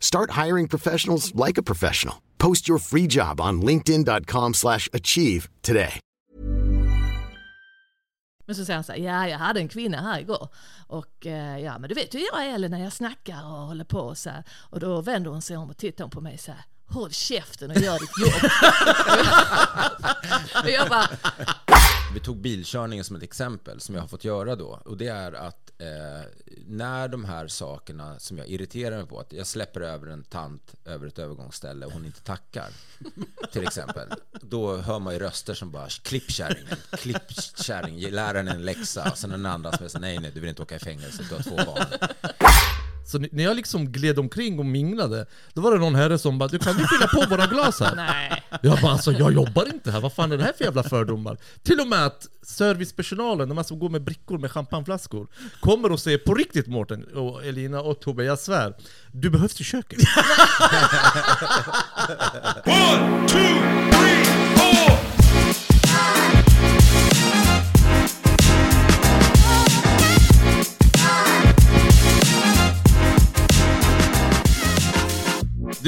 Start hiring professionals like a professional. Post your free job on linkedin.com/achieve slash achieve today. Men så säger han så här, ja jag hade en kvinna här igår och eh, ja men du vet hur jag är när jag snackar och håller på så här. Och då vänder hon sig om och tittar hon på mig så här, håll käften och gör ditt jobb. och jag bara, Vi tog bilkörningen som ett exempel som jag har fått göra då. Och det är att eh, när de här sakerna som jag irriterar mig på, att jag släpper över en tant över ett övergångsställe och hon inte tackar, till exempel. Då hör man ju röster som bara klipp kärringen, klipp kärring, ge läraren en läxa. Och sen den andra som är så nej, nej, du vill inte åka i fängelse, du har två barn. Så ni- när jag liksom gled omkring och minglade, då var det någon herre som bara 'Du kan du fylla på våra glas här?' nej. Jag bara alltså, jag jobbar inte här, vad fan är det här för jävla fördomar? Till och med att servicepersonalen, de här som går med brickor med champagneflaskor, kommer och säger på riktigt Mårten och Elina och Tobbe, jag svär, du behövs i köket. One, two, three, four.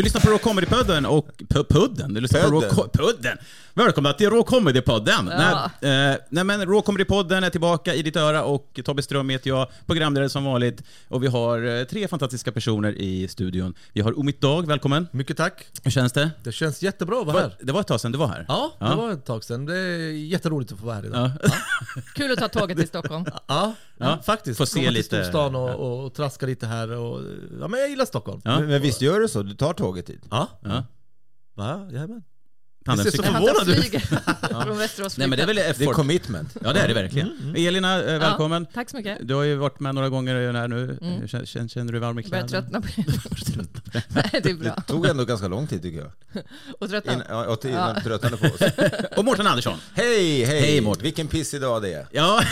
Du lyssnar på Raw Comedy-podden och... P- Pudden? Du lyssnar på Raw. Co- Pudden! Välkomna till Raw Comedy-podden! Ja. Nej, eh, nej men Raw Comedy-podden är tillbaka i ditt öra och Tobbe Ström heter jag, programledare som vanligt. Och vi har eh, tre fantastiska personer i studion. Vi har Omid Dag, välkommen! Mycket tack. Hur känns det? Det känns jättebra att vara här. Det var ett tag sedan du var här. Ja, det var ett tag sedan. Det är jätteroligt att få vara här idag. Ja. Kul att ta tåget till Stockholm. Ja, Ja, faktiskt. får se Komma till lite- storstan och, och, och traska lite här och... Ja men jag gillar Stockholm. Ja. Men, men visst gör du så? Du tar tåget dit? Ja. Ja. Va? Jajamän. Tandemcykel. så Han förvånad ut. från Västerås Nej men det är väl flygplats. Det är effort. commitment. Ja det är det verkligen. Elina, eh, välkommen. Ja, tack så mycket. Du har ju varit med några gånger i den här nu. Känner, känner, känner du dig varm i Jag börjar kläderna? tröttna på det. Nej, det är bra. Det tog ändå ganska lång tid tycker jag. Och tröttna. In, ja, och innan Ja. du tröttnade på oss. Och Mårten Andersson. Hej, hej! Hej, Mårten. Vilken pissig dag det är. Ja,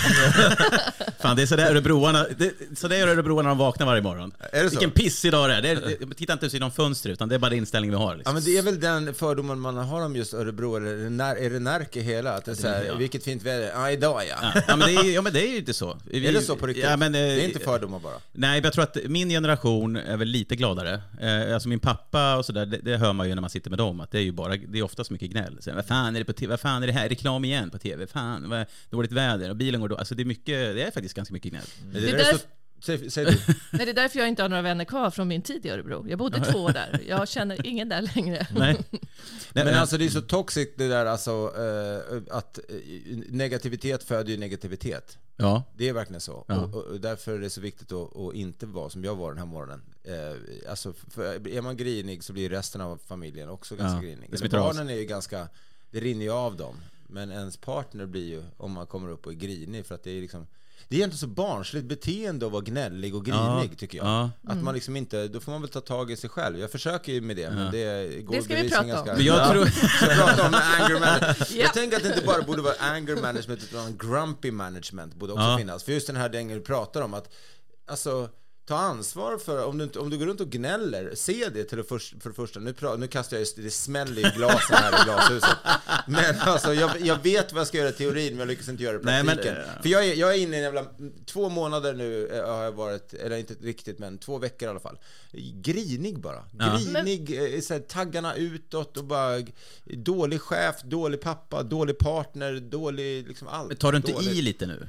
fan det är sådär örebroarna, det, så där gör örebroarna när de vaknar varje morgon. Är det så? Vilken pissig dag det är. Det är det- titta inte ens genom fönster, utan det är bara den inställning vi har. Ja Liksom. men det är väl den fördomen man har om just Örebro, eller är det, när, är det Närke hela? Att det är så här, ja. vilket fint väder, ja idag ja. Ja, ja, men det är, ja men det är ju inte så. Vi, Är det så på riktigt? Ja, men, eh, det är inte fördomar bara. Nej, jag tror att min generation är väl lite gladare. Eh, alltså min pappa och sådär, det, det hör man ju när man sitter med dem, att det är ju bara, det är ofta så mycket gnäll. Så, vad fan är det på TV? Vad fan är det här? Reklam igen på TV? Fan, vad dåligt väder och bilen går då. Alltså det är mycket, det är faktiskt ganska mycket gnäll. Men Det det är där så, säg, säg du. Nej, det är därför jag inte har några vänner kvar från min tid i Örebro. Jag bodde två år där. Jag känner ingen där längre. Nej. Nej, Men alltså det är så toxic det där alltså, eh, att eh, negativitet föder ju negativitet. Ja. Det är verkligen så. Ja. Och, och därför är det så viktigt att, att inte vara som jag var den här morgonen. Eh, alltså, för är man grinig så blir resten av familjen också ganska Ja, grinig. Eller barnen är ju ganska, det rinner ju av dem. Men ens partner blir ju, om man kommer upp och är grinig, för att det är liksom det är inte så barnsligt beteende att vara gnällig och grinig Ja, tycker jag. ja. Att man liksom inte, då får man väl ta tag i sig själv. Jag försöker ju med det, men det går Det ska vi bevisligen prata om. ganska- Men jag Ja, tror- ska prata om anger management. Ja. Jag tänker att det inte bara borde vara anger management, utan grumpy management borde också Ja. finnas. För just den här dängen du pratar om, att alltså ta ansvar för, om du, om du går runt och gnäller, se det till det först, för det första. Nu, pra, nu kastar jag, det smäller i glasen här i glashuset. Men alltså, jag, jag vet vad jag ska göra i teorin, men jag lyckas inte göra det i Nej, men, praktiken. eh, För jag är, jag är inne i en jävla, två månader nu eh, har jag varit, eller inte riktigt, men två veckor i alla fall. Grinig bara. Ja. Grinig, eh, så här, taggarna utåt och bara dålig chef, dålig pappa, dålig partner, dålig liksom allt. Tar du inte dåligt. i lite nu?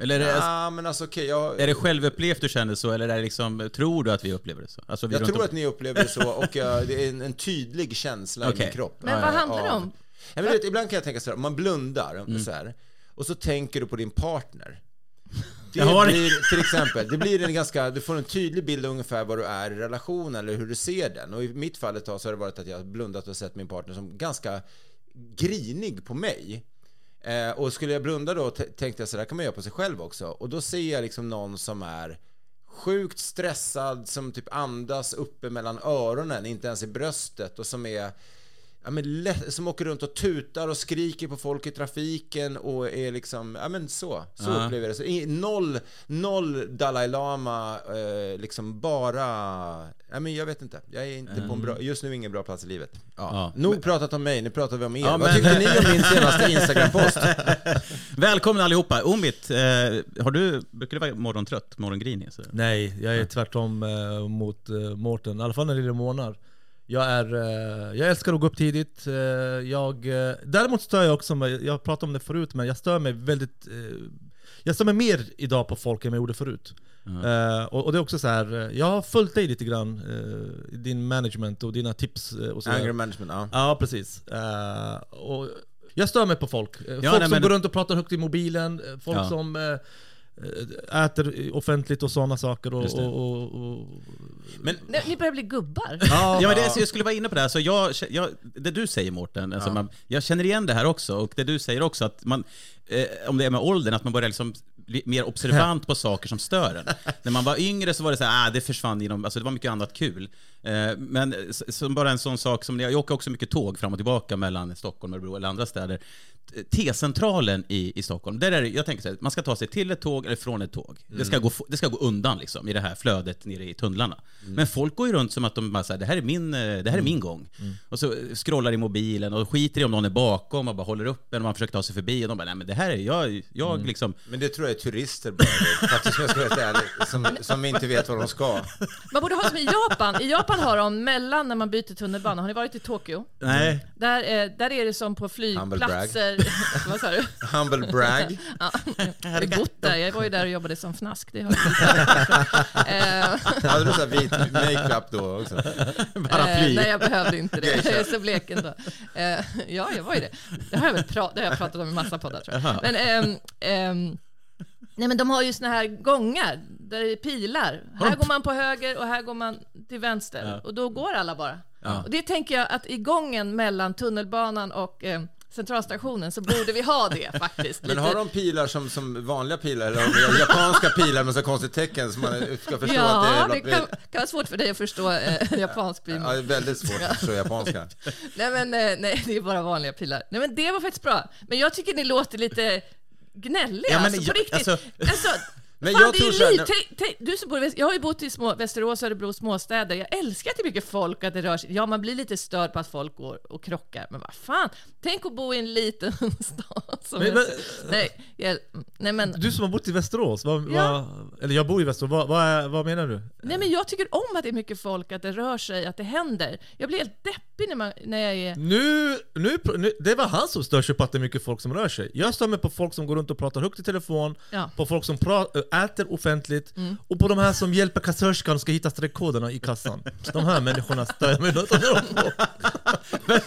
Eller är det, Ja, men alltså okej, jag... är det självupplevt du känner så, eller är det liksom, tror du att vi upplever det så? Alltså, vi Jag tror om- att ni upplever det så och jag, det är en, en tydlig känsla i Okej. min kropp. Men vad eh, handlar det om? Ja, men du vet, ibland kan jag tänka så här, om man blundar Mm. så här, och så tänker du på din partner. Det Jag har- blir till exempel, det blir en ganska, du får en tydlig bild av ungefär vad du är i relationen eller hur du ser den. Och i mitt fall ett tag så har det varit att jag har blundat och sett min partner som ganska grinig på mig. Eh, och skulle jag blunda då tänkte jag så där kan man göra på sig själv också. Och då ser jag liksom någon som är sjukt stressad, som typ andas uppe mellan öronen, inte ens i bröstet och som är Ja, men som åker runt och tutar och skriker på folk i trafiken och är liksom, ja men så, så Ja. upplever jag det. Så, i- noll, noll Dalai Lama, eh, liksom bara, ja men jag vet inte, jag är inte på en bra, just nu ingen bra plats i livet. Ja. Ja. Nog pratat om mig, nu pratar vi om er. Ja, Vad men- tyckte ni om min senaste Instagram-post? Välkomna allihopa. Omit, eh, har du, brukar du vara morgontrött, morgongrinig? Så? Nej, jag är tvärtom eh, mot eh, Mårten, i alla fall när det gäller månar. Jag, är, eh, jag älskar att gå upp tidigt. Eh, jag, eh, däremot stör jag också mig, jag pratade om det förut, men jag stör mig väldigt... Jag stör mig mer idag på folk än jag gjorde förut. Eh, och, och det är också så här, jag har följt dig lite grann, din management och dina tips och så Anger management, ja. Ja, precis. Och jag stör mig på folk. Ja, folk nej, som men- går runt och pratar högt i mobilen, folk Ja. som äter offentligt och sådana saker. Och, och, och, och, Men Nej, ni börjar bli gubbar. Ja, men det, så jag skulle vara inne på det här. Så jag, jag, det du säger Mårten, alltså man, jag känner igen det här också. Och det du säger också, att man, eh, om det är med åldern, att man börjar liksom bli mer observant på saker som stör en. När man var yngre så var det så här, ah, det försvann genom, alltså det var mycket annat kul. Eh, men som bara en sån sak som, jag åker också mycket tåg fram och tillbaka mellan Stockholm, Örebro eller andra städer. T-centralen i, i Stockholm, där är det, jag tänker så här, man ska ta sig till ett tåg eller från ett tåg. Det, ska gå, f- det ska gå undan liksom, i det här flödet nere i tunnlarna. Men folk går ju runt som att de bara säger det här är min, eh, det här är min gång. Och så scrollar i mobilen och skiter i om någon är bakom och bara håller upp en och man försöker ta sig förbi och de bara, nej men det här är jag, jag liksom... Men det tror jag är turister bara, faktiskt jag ska vara ärlig, som, som inte vet vad de ska. Man borde ha som i Japan. I Japan har de mellan när man byter tunnelbana. Har ni varit i Tokyo? Nej. Där, eh, där är det som på flygplatser. Vad sa du? Humble brag. Ja, jag har bott där. Jag var ju där och jobbade som fnask. Det har jag eh, Hade du så vit makeup då också? eh, Nej, jag behövde inte det. Jag är så blek ändå. Eh, ja, jag var ju det. Det har jag väl pra- det har jag pratat om i massa poddar tror jag. Men, ehm, ehm, nej, men de har ju såna här gångar där det är pilar. Här går man på höger och här går man till vänster. Och då går alla bara. Och det tänker jag att i gången mellan tunnelbanan och eh, centralstationen så borde vi ha det faktiskt. Men har de pilar som, som vanliga pilar eller har de japanska pilar med så konstigt tecken så man ska förstå Ja, att det det är... kan, kan vara svårt för dig att förstå eh, japansk bil. Ja, det är väldigt svårt att förstå japanska. Nej men eh, nej, det är bara vanliga pilar. Nej men det var faktiskt bra. Men jag tycker ni låter lite gnälliga, Ja, men alltså på jag- riktigt. alltså- Alltså, Men fan, jag det tror är så här, du som bor i jag har ju bott i små, Västerås Örebro småstäder. Jag älskar att det är mycket folk och att det rör sig. Ja, man blir lite störd på att folk går och krockar. Men vad fan, tänk att bo i en liten stad som Men- men- Nej, jag, nej men... du som har bott i Västerås, vad, Ja. vad, eller jag bor i Västerås, vad, vad, vad menar du? Nej men jag tycker om att det är mycket folk, att det rör sig, att det händer. Jag blir helt deppig när, man, när jag är... Nu, nu, nu, det var han som stör sig på att det är mycket folk som rör sig. Jag stör mig på folk som går runt och pratar högt i telefon, Ja. på folk som pra- äter offentligt, och på de här som hjälper kassörskan och ska hitta streckkoderna i kassan. De här människorna stör jag mig något på. Offentligt. Men,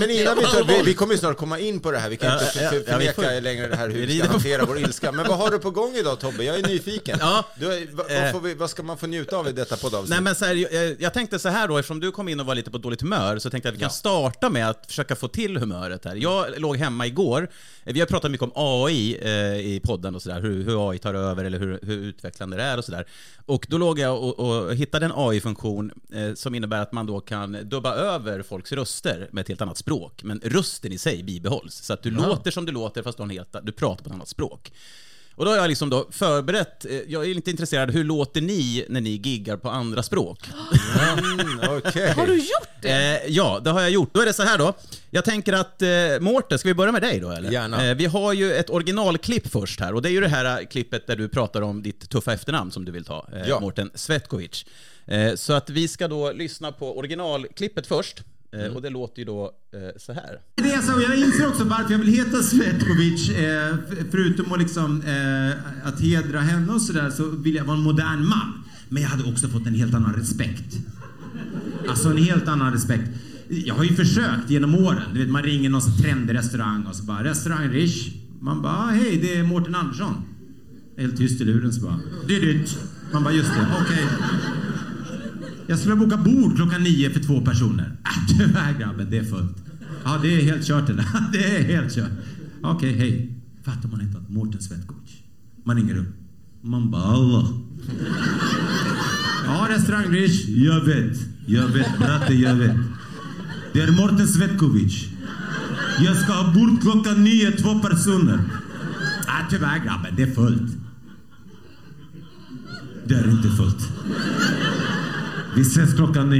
men innan vi, tar, vi, vi kommer ju snart komma in på det här, vi kan Ja, inte ja, ja, förneka får- längre det här hur vi ska hantera vår ilska. Men vad har du på gång idag Tobbe? Jag är nyfiken. Ja. Du, vad, får vi, vad ska man få njuta av i detta poddavsnitt? Nej men så här, jag, jag tänkte så här då, eftersom du kom in och var lite på dåligt humör, så tänkte jag att vi kan starta med att försöka få till humöret här. Jag låg hemma igår, vi har pratat mycket om AI eh, i podden och sådär, hur, hur AI tar över eller hur, hur utvecklande det är och sådär. Och då låg jag och, och hittade en AI-funktion eh, som innebär att man då kan dubba över folks röster med ett helt annat språk, men rösten i sig bibehålls. Så att du låter som du låter fast du, har en helt, du pratar på ett annat språk. Och då har jag liksom då förberett, eh, jag är lite intresserad, hur låter ni när ni giggar på andra språk? Mm, okej. Har du gjort det? Eh, ja, det har jag gjort. Då är det så här då. Jag tänker att, eh, Mårten, ska vi börja med dig då eller? Gärna. Eh, vi har ju ett originalklipp först här och det är ju det här eh, klippet där du pratar om ditt tuffa efternamn som du vill ta, eh, Ja. Mårten Svetkovic. Eh, så att vi ska då lyssna på originalklippet först. Eh, Mm. Och det låter ju då eh, så här. Det är så, jag inser också varför jag vill heta Svetkovic. Eh, förutom att, liksom, eh, att hedra henne och sådär så vill jag vara en modern man. Men jag hade också fått en helt annan respekt. Alltså en helt annan respekt. Jag har ju försökt genom åren. Du vet, man ringer någon sån trendig restaurang och så bara “Restaurang Rish”. Man bara ah, “Hej, det är Mårten Andersson”. Helt tyst i luren så bara “Det är ditt”. Man bara “Just det, okej”. Jag skulle boka bord klockan nio för två personer. Äh, tyvärr grabben, det är fullt. Ja, det är helt kört det där. Det är helt kört. Okej, hej. Fattar man inte att Mårten Svetkovic. Man ringer upp. Man bara Allah. Ja, restaurang Rish. Jag vet. Jag vet, bratte, jag vet. Det är Mårten Svetkovic. Jag ska ha bord klockan nio, två personer. Äh, ah, tyvärr grabben, det är fullt. Det är inte fullt. Vi ses klockan.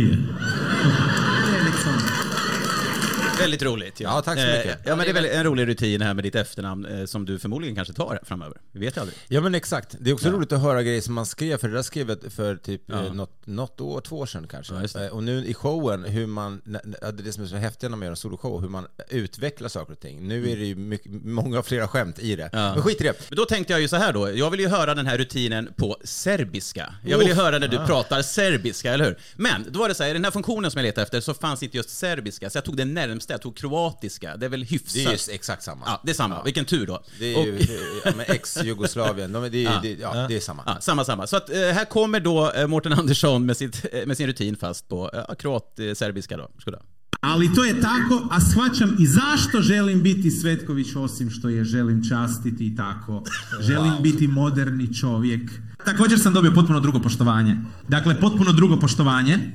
Väldigt roligt. Ja, tack så Eh, mycket. Ja, men det är väl en rolig rutin här med ditt efternamn eh, som du förmodligen kanske tar framöver. Vi vet ju aldrig. Ja men exakt. Det är också Ja. roligt att höra grejer som man skrev, för det där skrev jag för typ Ja. eh, något, något år, två år sedan kanske. Ja, och nu i showen, hur man, ja, det är det som är så häftigt när man gör en soloshow, hur man utvecklar saker och ting. Nu är det ju mycket, många flera skämt i det. Ja. Men skit i det. Men då tänkte jag ju så här då, jag vill ju höra den här rutinen på serbiska. Jag vill ju höra när du Ja. pratar serbiska, eller hur? Men då var det så här, i den här funktionen som jag letade efter så fanns inte just serbiska, så jag tog det närmsta, jag tog kroatiska. Det är väl hyfsat? Det är just exakt samma. Ja, det är samma. Vilken tur då. Det är ju ja, ex-Jugoslavien, de, det, är, Ja. det, ja, det är samma. Ja, samma, samma. Så att, eh, här kommer då eh, Mårten Andersson med, sitt, eh, med sin rutin fast på eh, kroat-serbiska då. Skoda. Ali to je tako, a shvaćam i zašto želim biti Svetković osim što je želim častiti i tako. Želim biti moderni čovjek. Također sam dobio potpuno drugo poštovanje. Dakle, potpuno drugo poštovanje. E,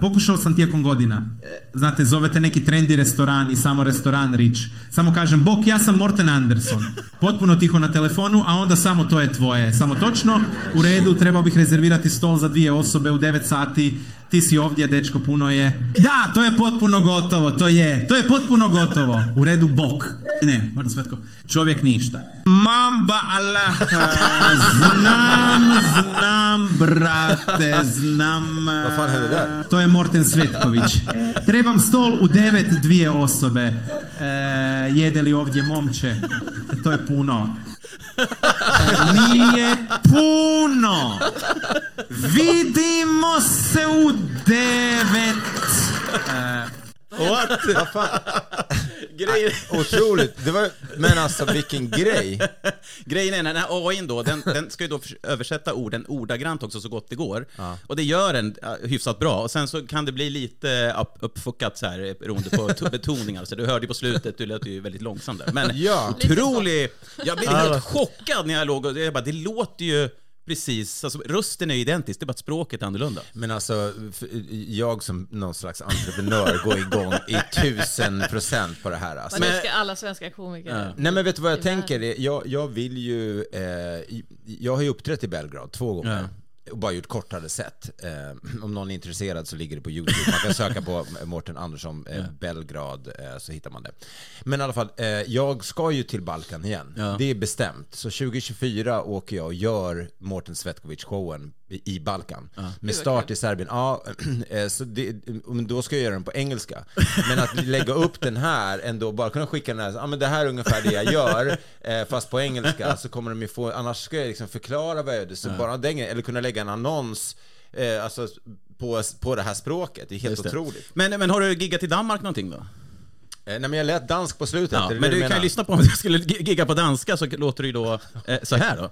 pokušao sam tijekom godina. E, znate, zovete neki trendi restoran i samo restoran Rich. Samo kažem, bok, ja sam Morten Anderson. Potpuno tiho na telefonu, a onda samo to je tvoje. Samo točno, u redu, trebao bih rezervirati stol za dvije osobe u 9 sati. Ti si ovdje, dečko, puno je. Da, to je potpuno gotovo, to je. To je potpuno gotovo. U redu, bok. Ne, Morten Svetko. Čovjek ništa. Mamba Allah. Znam, znam, brate, znam. To je Morten Svetković. Trebam stol u devet dvije osobe. E, jede li ovdje momče? To je puno. E, Nije puno. Vidimo se u devet. What? Grejen, Otroligt. Det var, men alltså vilken grej. grejen är, den här AIn då, den, den ska ju då översätta orden ordagrant också så gott det går. Och det gör den hyfsat bra. Och sen så kan det bli lite upp, uppfuckat så här beroende på to- betoningar. Så du hörde ju på slutet, du lät ju väldigt långsam där. Men Ja. otrolig... Jag blev helt chockad när jag låg och jag bara, det låter ju precis, alltså rösten är identisk, det är bara att språket är annorlunda. Men alltså, jag som någon slags entreprenör går igång i tusen procent på det här. Alltså. Men ska alla svenska komiker... Nej men vet du vad jag tänker? Jag, jag vill ju, eh, jag har ju uppträtt i Belgrad två gånger. Och bara gjort kortare sätt. Eh, om någon är intresserad så ligger det på YouTube. Man kan söka på Mårten Andersson, eh, Belgrad, eh, så hittar man det. Men i alla fall, eh, jag ska ju till Balkan igen. Ja. Det är bestämt. Så 2024 åker jag och gör Mårten Svetkovic-showen i Balkan. Med start i Serbien. Ja, eh, så det, men då ska jag göra den på engelska. Men att lägga upp den här ändå, bara kunna skicka den här, ja men det här är ungefär det jag gör, eh, fast på engelska, så kommer de ju få, annars ska jag liksom förklara vad jag gör. Så bara den, eller kunna lägga en annons, eh, alltså på, på det här språket. Det är helt Just det. otroligt. Men, men har du giggat i Danmark någonting då? Eh, nej men jag lät dansk på slutet. Ja, men det du kan ju lyssna på om du skulle gi- gigga på danska så låter det ju då eh, så här då.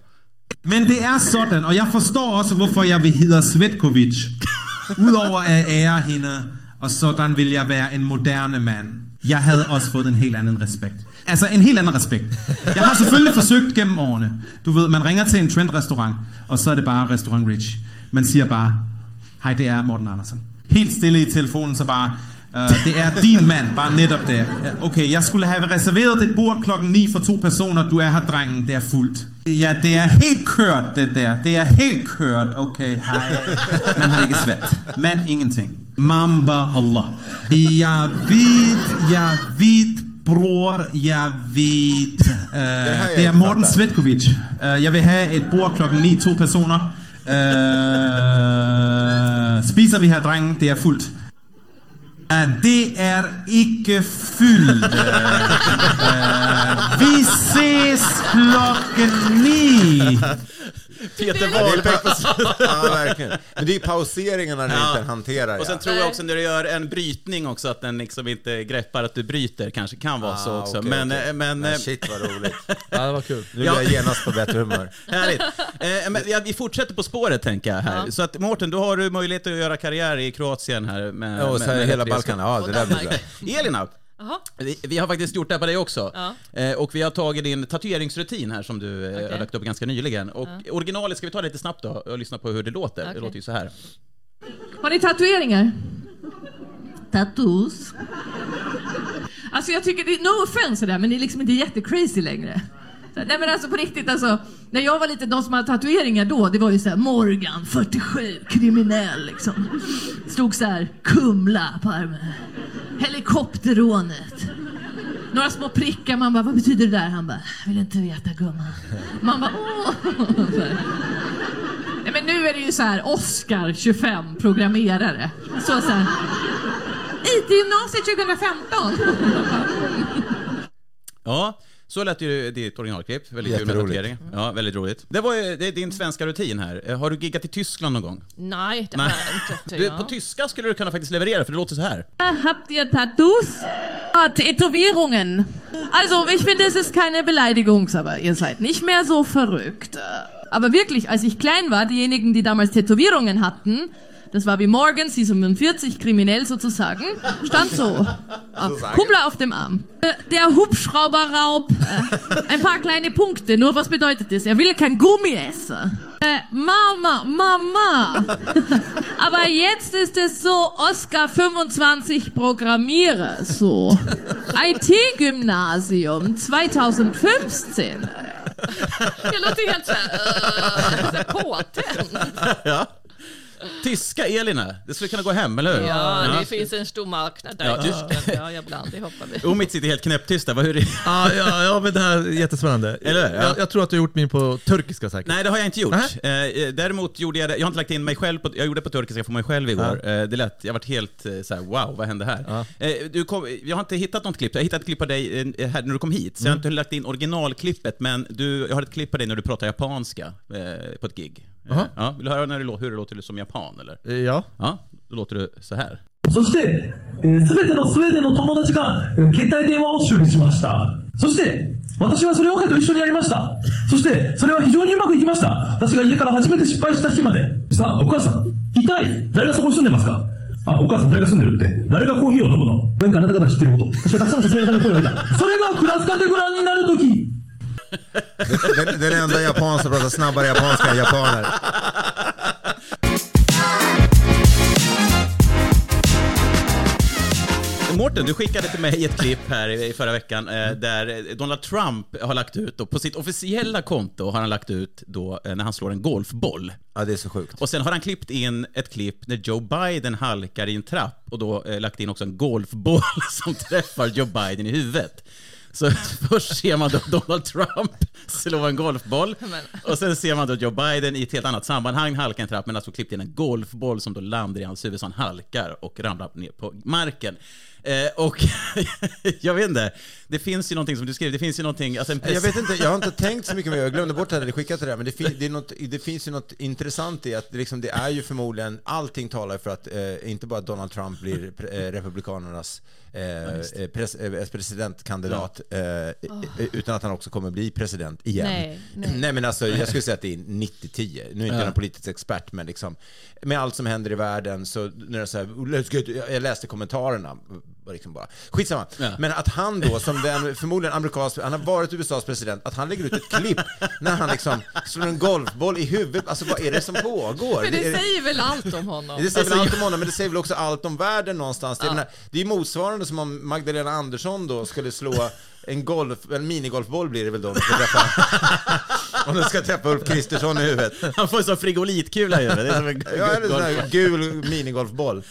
Men det är sådan, och jag förstår också varför jag vill heta Svetkovic. Udover att ära henne, och sådan vill jag vara en moderne man. Jag hade också fått en helt annan respekt. Alltså en helt annan respekt. Jag har selvfølgelig försökt genom åren. Du vet, man ringer till en trendrestaurang, och så är det bara restaurang Rich. Man säger bara, hej det är Morten Andersson. Helt stille i telefonen så bara, Uh, øh, det är din man, bara netop det. Ja, Okej, jag skulle ha reserverat ett bord klockan nio för två personer, du är här drängen, det är fullt. Ja, det är helt kört det där. Det är helt kört. Okej, hej. Man har inte svett. Men ingenting. Mamba Allah. Jag vet, jag vet bror, jag vet. Uh, jag det är Morten. Svetkovic. Uh, jag vill ha ett bord klockan nio, två personer. Uh, spiser vi här drängen, det är fullt. Det är icke fylld. Uh, vi ses klockan nio. Peter Ja, det är- Wahlbeck på. Ja, verkligen. Men det är ju pauseringarna när du inte hanterar Och sen ja. tror jag också när du gör en brytning också att den liksom inte greppar att du bryter kanske kan vara så Ah, också. okej, men, okej. eh, men, Men eh, shit vad roligt. Ja, det var kul. Nu blir jag genast på bättre humör. Härligt. Eh, men, ja, vi fortsätter på spåret tänker jag här. Ja. Så att Mårten, du har du möjlighet att göra karriär i Kroatien här. Med, Ja, och så med, med hela Balkan. Ja, det där blir bra. Elina. Vi, vi har faktiskt gjort det här på dig också. Ja. Eh, och vi har tagit din tatueringsrutin här som du eh, har Okej. lagt upp ganska nyligen. Och originalet ska vi ta lite snabbt då och lyssna på hur det låter. Det Okej. låter ju så här. Har ni tatueringar? Tattoos? Alltså jag tycker, det, no offense där, men det är liksom inte jättecrazy längre. Så, Nej men alltså på riktigt alltså, när jag var liten, de som hade tatueringar då, det var ju såhär Morgan, 47, kriminell liksom. Stod såhär, Kumla på armen. Helikopterrånet. Några små prickar, man bara, vad betyder det där? Han bara, vill inte veta gumman. Man bara, åh. Nej, men nu är det ju så här Oscar 25 programmerare. Så så här. IT-gymnasiet 2015. Ja, så lät ju ditt originalklipp. Väldigt kul med Jätteroligt. tatuering. Ja, väldigt roligt. Det var ju det är din svenska rutin här. Eh, Har du giggat i Tyskland någon gång? Nej, det har jag inte. Du, på tyska skulle du kunna faktiskt leverera, för det låter så här. Habt ihr Tattoos? Ah, Tätowierungen. Also, ich finde, es ist keine Beleidigung, aber ihr seid nicht mehr so verrückt. Aber wirklich, als ich klein war, diejenigen, die damals Tätowierungen hatten, das war wie Morgan, C47, kriminell sozusagen, stand so. Kummler auf dem Arm. Äh, Der Hubschrauberraub. Äh, ein paar kleine Punkte. Nur was bedeutet das? Er will kein Gummi essen. Äh, Mama, Mama. Aber jetzt ist es so, Oscar 25 Programmierer, so. IT-Gymnasium 2015. Det låter helt såhär, uh, så påtänd. Ja. Tyska Elina, det skulle kunna gå hem, eller hur? Ja, det finns en stor marknad där Ja, i Tyskland. Ja, ibland, det hoppar vi. Omid sitter helt knäpptyst där. Vad- Hur är det? Ja, ja, ja, men det här är jättespännande. Eller? Ja. Jag, jag tror att du har gjort min på turkiska säkert. Nej, det har jag inte gjort. Nähä. Eh, däremot gjorde jag det, jag har inte lagt in mig själv, på, jag gjorde det på turkiska för mig själv igår. Eh, det lät, jag varit helt eh, såhär, wow, vad hände här? Ja. Eh, du kom, jag har inte hittat något klipp, jag har hittat ett klipp på dig eh, här när du kom hit, så jag har inte lagt in originalklippet, men du, jag har ett klipp på dig när du pratar japanska eh, på ett gig. Eh, ja, vill du höra när det, hur det låter som japan, eller? Eh, Ja. Ja, då låter du så här. そして、えー、全てのスウェーデンの友達が、えー携帯電話を修理しました。そして、私はそれを彼と一緒にやりました。そして、それは非常にうまくいきました。私が家から初めて失敗した日まで。さあ、お母さん、痛い誰がそこに住んでますか？あ、お母さん誰が住んでるって？誰がコーヒーを飲むの？何かあなた方が知ってること。そしてたくさんの説明の声がいた。それがクラスカテゴラーになるとき。Den, den enda japan som pratar snabbare japanska än japaner. Mårten, du skickade till mig ett klipp här i förra veckan eh, där Donald Trump har lagt ut, då, på sitt officiella konto har han lagt ut då eh, när han slår en golfboll. Ja, det är så sjukt. Och sen har han klippt in ett klipp när Joe Biden halkar i en trapp och då eh, lagt in också en golfboll som träffar Joe Biden i huvudet. Så först ser man då Donald Trump slå en golfboll och sen ser man då Joe Biden i ett helt annat sammanhang halka en trapp men alltså klippt in en golfboll som då landar i hans huvud så han halkar och ramlar ner på marken. Eh, och jag vet inte, det finns ju någonting som du skrev, det finns ju någonting, alltså en Jag vet inte, jag har inte tänkt så mycket mer, jag glömde bort att jag hade skickat det där, men det, fin, det, är något, det finns ju något intressant i att det, liksom, det är ju förmodligen, allting talar för att eh, inte bara Donald Trump blir eh, Republikanernas eh, eh, pres, eh, presidentkandidat, eh, eh, utan att han också kommer bli president igen. Nej, nej. nej men alltså, jag skulle säga att det är 90-10. Nu är inte jag någon politisk expert, men liksom, med allt som händer i världen så, när är så här, let's get, jag läste kommentarerna, liksom bara, skitsamma. Ja. Men att han då, som den förmodligen amerikansk, han har varit USAs president, att han lägger ut ett klipp när han liksom slår en golfboll i huvudet. Alltså vad är det som pågår? Men det är- säger väl allt om honom? det säger väl Alltså, allt om honom, men det säger väl också allt om världen någonstans. Det här, det är motsvarande som om Magdalena Andersson då skulle slå en golf, en minigolfboll blir det väl då, om den ska träffa, om den ska träffa Ulf Kristersson i huvudet. Han får en sån frigolitkula i huvudet. Det är som en Ja, eller en gul minigolfboll.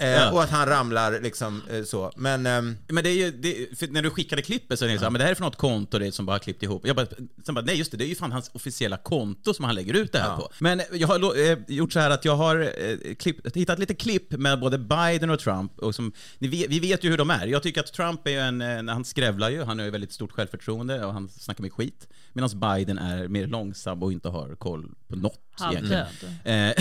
Eh. Och att han ramlar liksom eh, så. Men... ehm, Men det är ju, det, när du skickade klippet så är det så här, men det här är från något konto det är som bara har klippt ihop. Jag bara, sen bara, nej just det, det är ju fan hans officiella konto som han lägger ut det här Ja. på. Men jag har lo- eh, gjort så här att jag har eh, klipp, hittat lite klipp med både Biden och Trump. Och som, ni vet, vi vet ju hur de är. Jag tycker att Trump är ju en, en han skrävlar ju, han har ju väldigt stort självförtroende och han snackar mycket skit. Medan Biden är mer långsam och inte har koll på något egentligen. Halvdöd. Eh, Nej,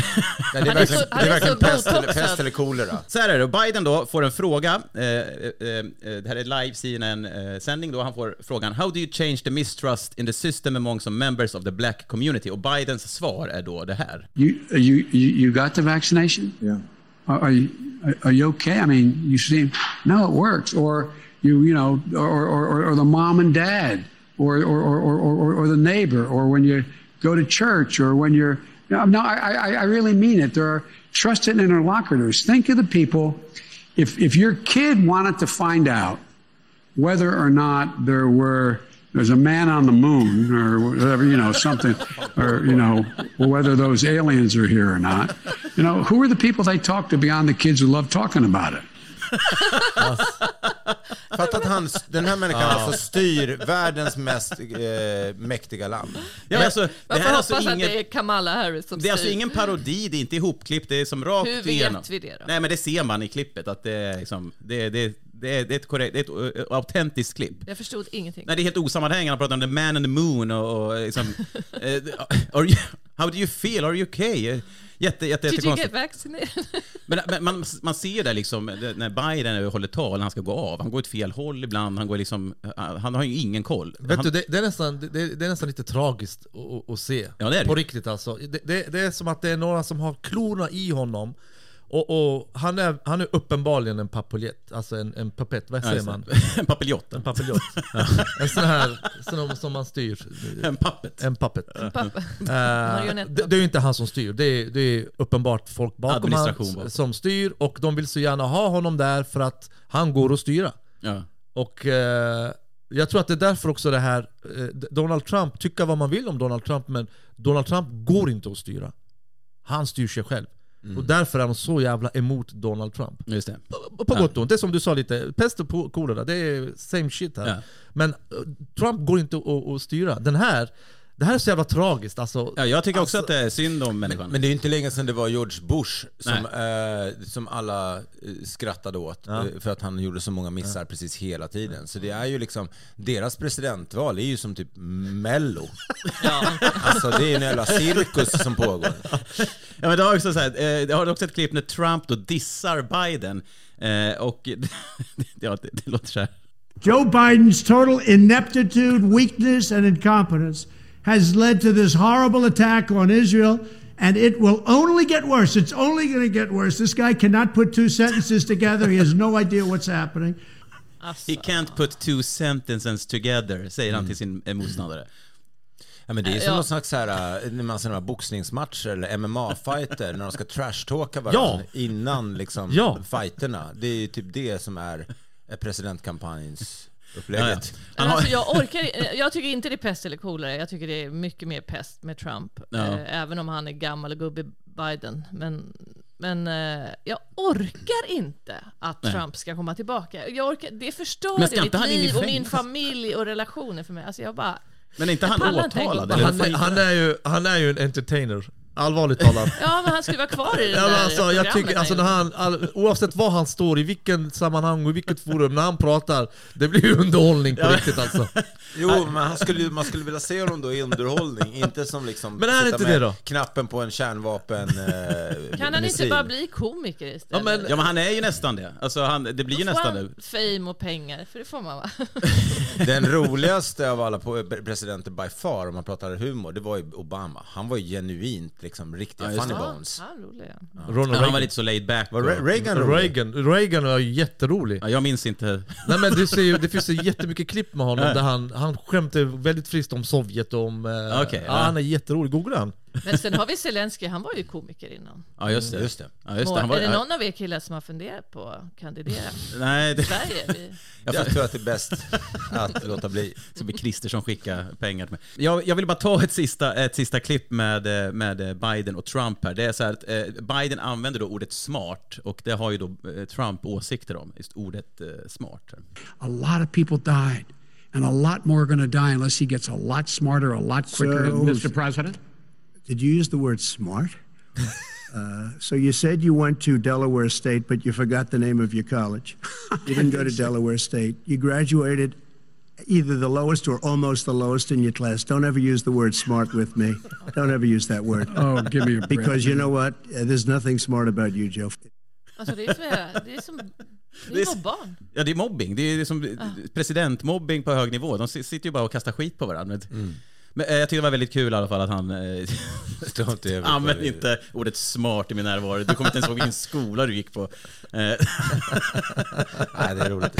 det är Han verkligen, så- han det är verkligen pest, eller, pest eller kolera. Så här är det, Biden då får en fråga, eh, eh, eh, det här är live CNN-sändning då, han får frågan How do you change the mistrust in the system among some members of the black community? Och Bidens svar är då det här. You, you, you, got the vaccination? Yeah. Are, are you are, are you okay? I mean, you seem no, it works. Or you, you know, or, or, or, or the mom and dad, or, or, or, or, or, the neighbor, or when you go to church, or when you're. No, I, I, I really mean it. There are trusted interlocutors. Think of the people. If, if your kid wanted to find out whether or not there were there's a man on the moon or whatever you know something or you know whether those aliens are here or not you know who are the people they talk to beyond the kids who love talking about it Fatta att han, den här människan alltså styr världens mest eh, mäktiga land. Ja, men alltså, det här är hoppas alltså att ingen, det är Kamala Harris som det är alltså styr? ingen parodi, det är inte ihopklippt, det är som rakt Hur vet igenom. vi det då? Nej men det ser man i klippet, att det är liksom, det, det, det, är- det är ett korrekt, det är ett uh, autentiskt klipp. Jag förstod ingenting. Nej, det är helt osammanhängande. Han pratar om the man in the moon och, och liksom, eh, are you, how do you feel? Are you okay? Jätte, jätte, Did you get vaccinated? Men, men man, man ser ju där liksom, det- när Biden håller tal, när han ska gå av, han går åt fel håll ibland, han går liksom, han har ju ingen koll. Vet han, du, det, det, är nästan, det, det är nästan lite tragiskt att, se. Ja, det är det. På riktigt alltså. Det, det, det är som att det är några som har klorna i honom. Och, och han, är, han är uppenbarligen en papuljett, alltså en, en papett, vad Ja, säger just man? En papiljott. En papiljott. En sån här sån som man styr. En puppet. En puppet. Papp- Eh, Marionett. det, det är ju inte han som styr, det är, det är uppenbart folk bakom bakom. som styr och de vill så gärna ha honom där för att han går att styra. Ja. Och eh, jag tror att det är därför också det här, eh, Donald Trump, tycka vad man vill om Donald Trump men Donald Trump går inte att styra. Han styr sig själv. Och därför är de så jävla emot Donald Trump. Just det. På på gott och ont, det är som du sa lite, pest och kolera, det är same shit här. Ja. Men eh, Trump går inte att, att styra. Den här, det här är så jävla tragiskt alltså. Ja, jag tycker också att det är synd om människan. Men det är ju inte länge sedan det var George Bush som, eh, som alla eh, skrattade åt eh, för att han gjorde så många missar precis hela tiden. Så det är ju liksom, deras presidentval är ju som typ mello. Alltså det är en jävla cirkus som pågår. Ja, men det har också så här, eh, det har också ett klipp när Trump då dissar Biden. Eh, och ja, det, det låter så här. Joe Biden's total ineptitude, weakness, and incompetence has led to this horrible attack on Israel, and it will only get worse. It's only going to get worse. This guy cannot put two sentences together. He has no idea what's happening. He can't put two sentences together, säger han till sin eh, motståndare. Ja, men det är som Ja. någon slags här, eh, när man ser boxningsmatcher eller MMA-fighter, när de ska trashtalka varandra innan liksom Ja. fighterna. Det är typ det som är eh, presidentkampanjens Ja, ja. Upplägget. Han har, alltså, jag, orkar, jag tycker inte det är pest eller kolera. Jag tycker det är mycket mer pest med Trump. Ja. Eh, även om han är gammal och gubbe Biden. Men, men eh, jag orkar inte att Nej. Trump ska komma tillbaka. Jag orkar, det förstör mitt liv och min familj och relationer för mig. Alltså jag bara... men är inte Jag han åtalad? Han, han, är ju, han är ju en entertainer, allvarligt talat. Ja, men han skulle vara kvar i det Ja, där alltså, jag tycker, alltså, när han, all, oavsett var han står, i vilken sammanhang och i vilket forum, när han pratar, det blir ju underhållning på riktigt alltså. Jo, men han skulle, man skulle vilja se honom då i underhållning, inte som liksom Men är inte det då? knappen på en kärnvapen eh, Kan han inte missil. bara bli komiker istället? Ja, men- Ja, men han är ju nästan det. Alltså, han, det blir ju nästan det. fame och pengar, för det får man va? Den roligaste av alla på- presidenter by far, om man pratar humor, det var ju Obama. Han var ju genuint liksom riktiga funny bones. Ja. Ronald Han var Reagan. lite så laid back. Var Re- Reagan rolig? Reagan, Reagan var jätterolig. Ja, jag minns inte. Nej men du ser ju, det finns ju jättemycket klipp med honom Ja. där han, han skämtar väldigt friskt om Sovjet och om... Eh, Okej, ja, ja. Han är jätterolig, googla han. Men sen har vi Zelensky, han var ju komiker innan. Ja, just det. Just det. Ja, just det. Han var, är det någon av er killar som har funderat på att kandidera? Nej, det... Sverige? Vi... Jag tror att det är bäst att låta bli. Så blir Christer som skickar pengar till mig. Jag, jag vill bara ta ett sista, ett sista klipp med, med Biden och Trump här. Det är så här att eh, Biden använder då ordet smart och det har ju då eh, Trump åsikter om, just ordet eh, smart. A lot of people died, and a lot more are to die unless he gets a lot smarter, a lot quicker. So- Mr. President? Did you use the word smart? Uh, so you said you went to Delaware State, but you forgot the name of your college. You didn't go to Delaware State. You graduated either the lowest or almost the lowest in your class. Don't ever use the word smart with me. Don't ever use that word. Oh, give me a break. Because you know what? Uh, there's nothing smart about you, Joe. Alltså det är som, det är som det Det är är s- som barn. Ja, det är mobbing. Det är som presidentmobbing på hög nivå. De si- sitter ju bara och kastar skit på varandra. Men, men eh, jag tycker det var väldigt kul i alla fall att han eh, använde inte ordet smart i min närvaro. Du kommer inte ens ihåg vilken skola du gick på. Eh, Nej, det är roligt.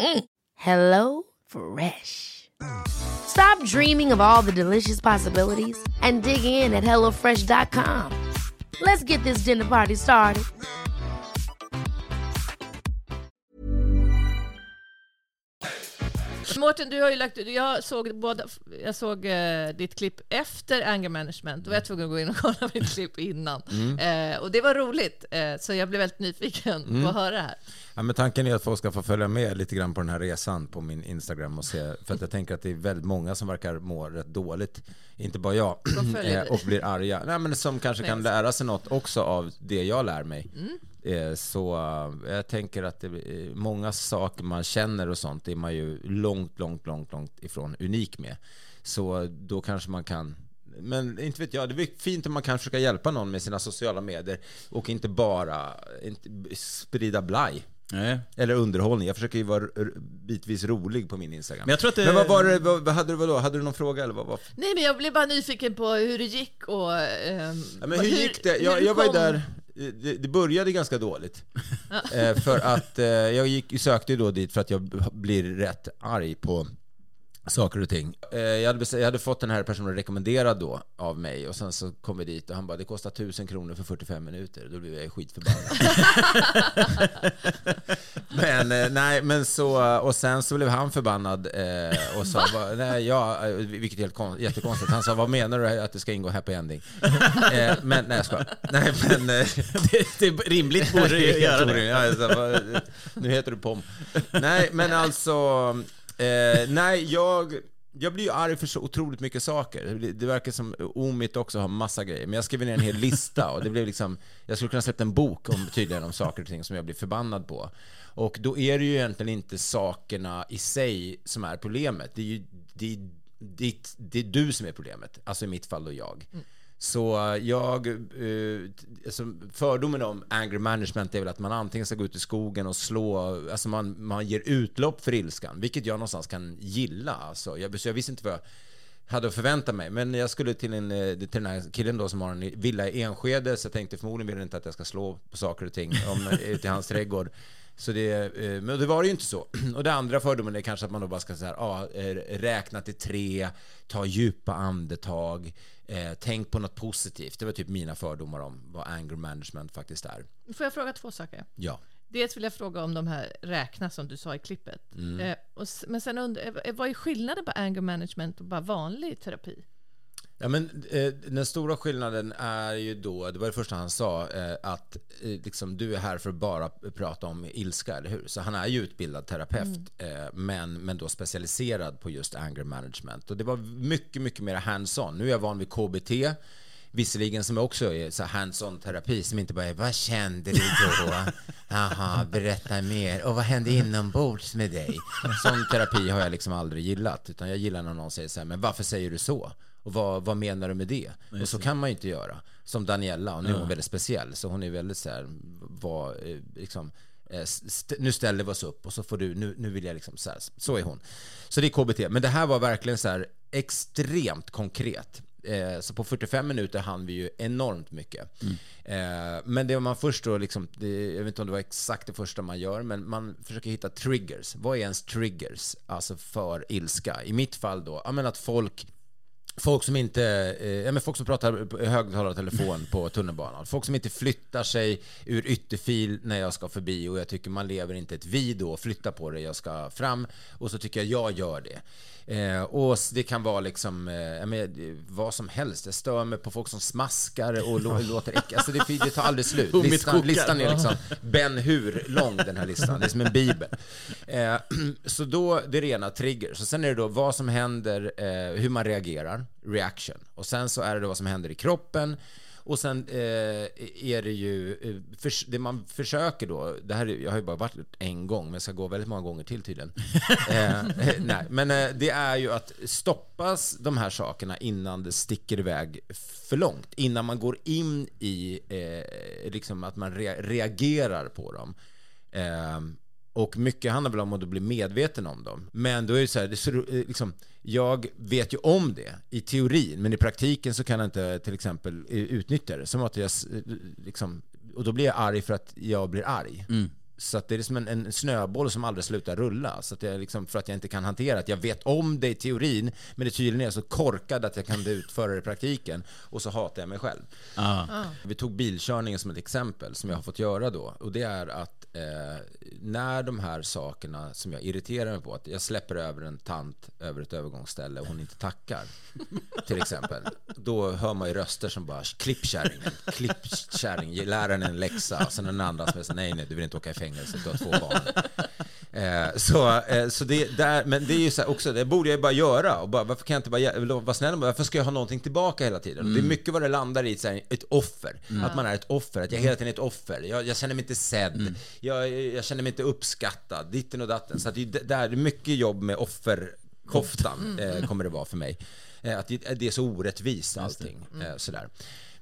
Mm. Hello Fresh. Stop dreaming of all the delicious possibilities and dig in at HelloFresh.com. Let's get this dinner party started. Mårten, du har ju lagt jag såg, båda, jag såg eh, ditt klipp efter anger management. Då var jag tvungen att gå in och kolla mitt klipp innan. Mm. Eh, och det var roligt, eh, så jag blev väldigt nyfiken Mm. på att höra det här. Ja, men tanken är att folk ska få följa med lite grann på den här resan på min Instagram och se, för att jag tänker att det är väldigt många som verkar må rätt dåligt, inte bara jag, eh, och blir arga, Nej, men som kanske kan lära sig något också av det jag lär mig. Mm. Eh, Så eh, jag tänker att många saker man känner och sånt är man ju långt, långt, långt, långt ifrån unik med. Så då kanske man kan men inte vet jag, det är fint om man kan försöka hjälpa någon med sina sociala medier och inte bara inte sprida blaj. Nej. Eller underhållning. Jag försöker ju vara bitvis rolig på min Instagram. Men jag tror att det- Men vad var det, vad, vad hade du vadå? Hade du någon fråga eller vad var Nej, men jag blev bara nyfiken på hur det gick och... ehm, Ja, men hur gick det? Jag, hur jag var ju där, det, det började ganska dåligt. Eh, för att eh, jag gick, sökte ju då dit för att jag blir rätt arg på saker och ting. Eh, jag, hade, jag hade fått den här personen rekommenderad då av mig och sen så kom vi dit och han bara det kostar 1000 kronor för 45 minuter. Då blev jag skitförbannad. men eh, nej, men så och sen så blev han förbannad eh, och sa va? nej, ja, vilket är helt kon- jättekonstigt. Han sa vad menar du att det ska ingå happy ending? Men nej, jag skojar. Nej, men det, det är rimligt borde du göra det. Ja, så, vad- nu heter du Pom. Nej, men alltså... Eh, nej, jag... jag blir ju arg för så otroligt mycket saker. Det, det verkar som Omit också har massa grejer. Men jag skrev ner en hel lista och det blev liksom, jag skulle kunna släppa en bok om tydligen om saker och ting som jag blir förbannad på. Och då är det ju egentligen inte sakerna i sig som är problemet. Det är ju det, är- det, är- det är du som är problemet. Alltså i mitt fall då jag. Mm. Så jag, eh, alltså fördomen om anger management är väl att man antingen ska gå ut i skogen och slå, alltså man, man ger utlopp för ilskan, vilket jag någonstans kan gilla. Alltså, jag, så jag visste inte vad jag hade att förvänta mig, men jag skulle till, en, eh, till den här killen då som har en villa i Enskede, så jag tänkte förmodligen vill han inte att jag ska slå på saker och ting om, eh, ute i hans trädgård. Så det, eh, men det var det ju inte så. Och det andra fördomen är kanske att man då bara ska säga, ja, eh, räkna till tre, ta djupa andetag, eh, tänk på något positivt. Det var typ mina fördomar om vad anger management faktiskt är. Får jag fråga två saker? Ja. Dels vill jag fråga om de här räkna som du sa i klippet. Mm. Eh, och, men sen undrar eh, vad är skillnaden på anger management och bara vanlig terapi? Ja, men eh, den stora skillnaden är ju då, det var det första han sa, eh, att eh, liksom, du är här för att bara prata om ilska, eller hur? Så han är ju utbildad terapeut, eh, men, men då specialiserad på just anger management. Och det var mycket, mycket mer hands-on. Nu är jag van vid KBT, visserligen som också är så hands-on terapi, som inte bara är vad kände du då? Jaha, berätta mer. Och vad hände inombords med dig? Sån terapi har jag liksom aldrig gillat, utan jag gillar när någon säger så här, men varför säger du så? Och vad, vad menar du med det? och så kan man ju inte göra. Som Daniela, och nu är hon Ja. väldigt speciell, så hon är väldigt så här, vad, eh, liksom, eh, st- nu ställer vi oss upp och så får du, nu, nu vill jag liksom så här, så är hon. Så det är KBT, men det här var verkligen så här extremt konkret. Eh, Så på 45 minuter hann vi ju enormt mycket. Eh, Men det man först då, liksom, det, jag vet inte om det var exakt det första man gör, men man försöker hitta triggers. Vad är ens triggers? Alltså för ilska. I mitt fall då, ja men att folk Folk som inte, eh, men folk som pratar högtalartelefon på tunnelbanan. Folk som inte flyttar sig ur ytterfil när jag ska förbi och jag tycker man lever inte ett vi då, flytta på det, jag ska fram. Och så tycker jag jag gör det. Eh, och det kan vara liksom, eh, men, eh, vad som helst. Jag stör mig på folk som smaskar och lå- låter äckliga. Alltså det, det tar aldrig slut. Listan, listan är liksom Ben Hur lång den här listan. Det är som en bibel. Eh, så då, det är rena triggers. Och sen är det då vad som händer, eh, hur man reagerar, reaction. Och sen så är det då vad som händer i kroppen. Och sen eh, är det ju, eh, förs- det man försöker då, det här, är- jag har ju bara varit en gång, men jag ska gå väldigt många gånger till tydligen. eh, nej, men eh, det är ju att stoppas de här sakerna innan det sticker iväg för långt. Innan man går in i, eh, liksom att man rea- reagerar på dem. Eh, och mycket handlar väl om att bli medveten om dem. Men då är det så här, det är så, eh, liksom, jag vet ju om det i teorin, men i praktiken så kan jag inte till exempel utnyttja det. Som att jag, liksom, och då blir jag arg för att jag blir arg. Så att det är som en, en snöboll som aldrig slutar rulla. Så att jag liksom, för att jag inte kan hantera att jag vet om det i teorin, men det tydligen är så korkad att jag kan utföra det i praktiken. Och så hatar jag mig själv. Ah. Vi tog bilkörningen som ett exempel som jag har fått göra då. Och det är att eh, när de här sakerna som jag irriterar mig på, att jag släpper över en tant över ett övergångsställe och hon inte tackar, till exempel. Då hör man ju röster som bara klipp kärringen, klipp kärringen, lär henne en läxa. Och sen den andra som säger nej, nej, du vill inte åka i fängelse, du har två barn. Eh, så, eh, så det, där, men det är ju så också, det borde jag ju bara göra. Och bara, varför kan jag inte bara vara snäll? Varför ska jag ha någonting tillbaka hela tiden? Och Det är mycket vad det landar i, så här, ett offer. Mm. Att man är ett offer, att jag hela tiden är ett offer. Jag, jag känner mig inte sedd, jag, jag känner mig inte uppskattad, ditten och datten. Så att det, är- där är mycket jobb med offerkoftan, eh, kommer det vara för mig. Eh, att det, det är så orättvist allting. Eh, sådär.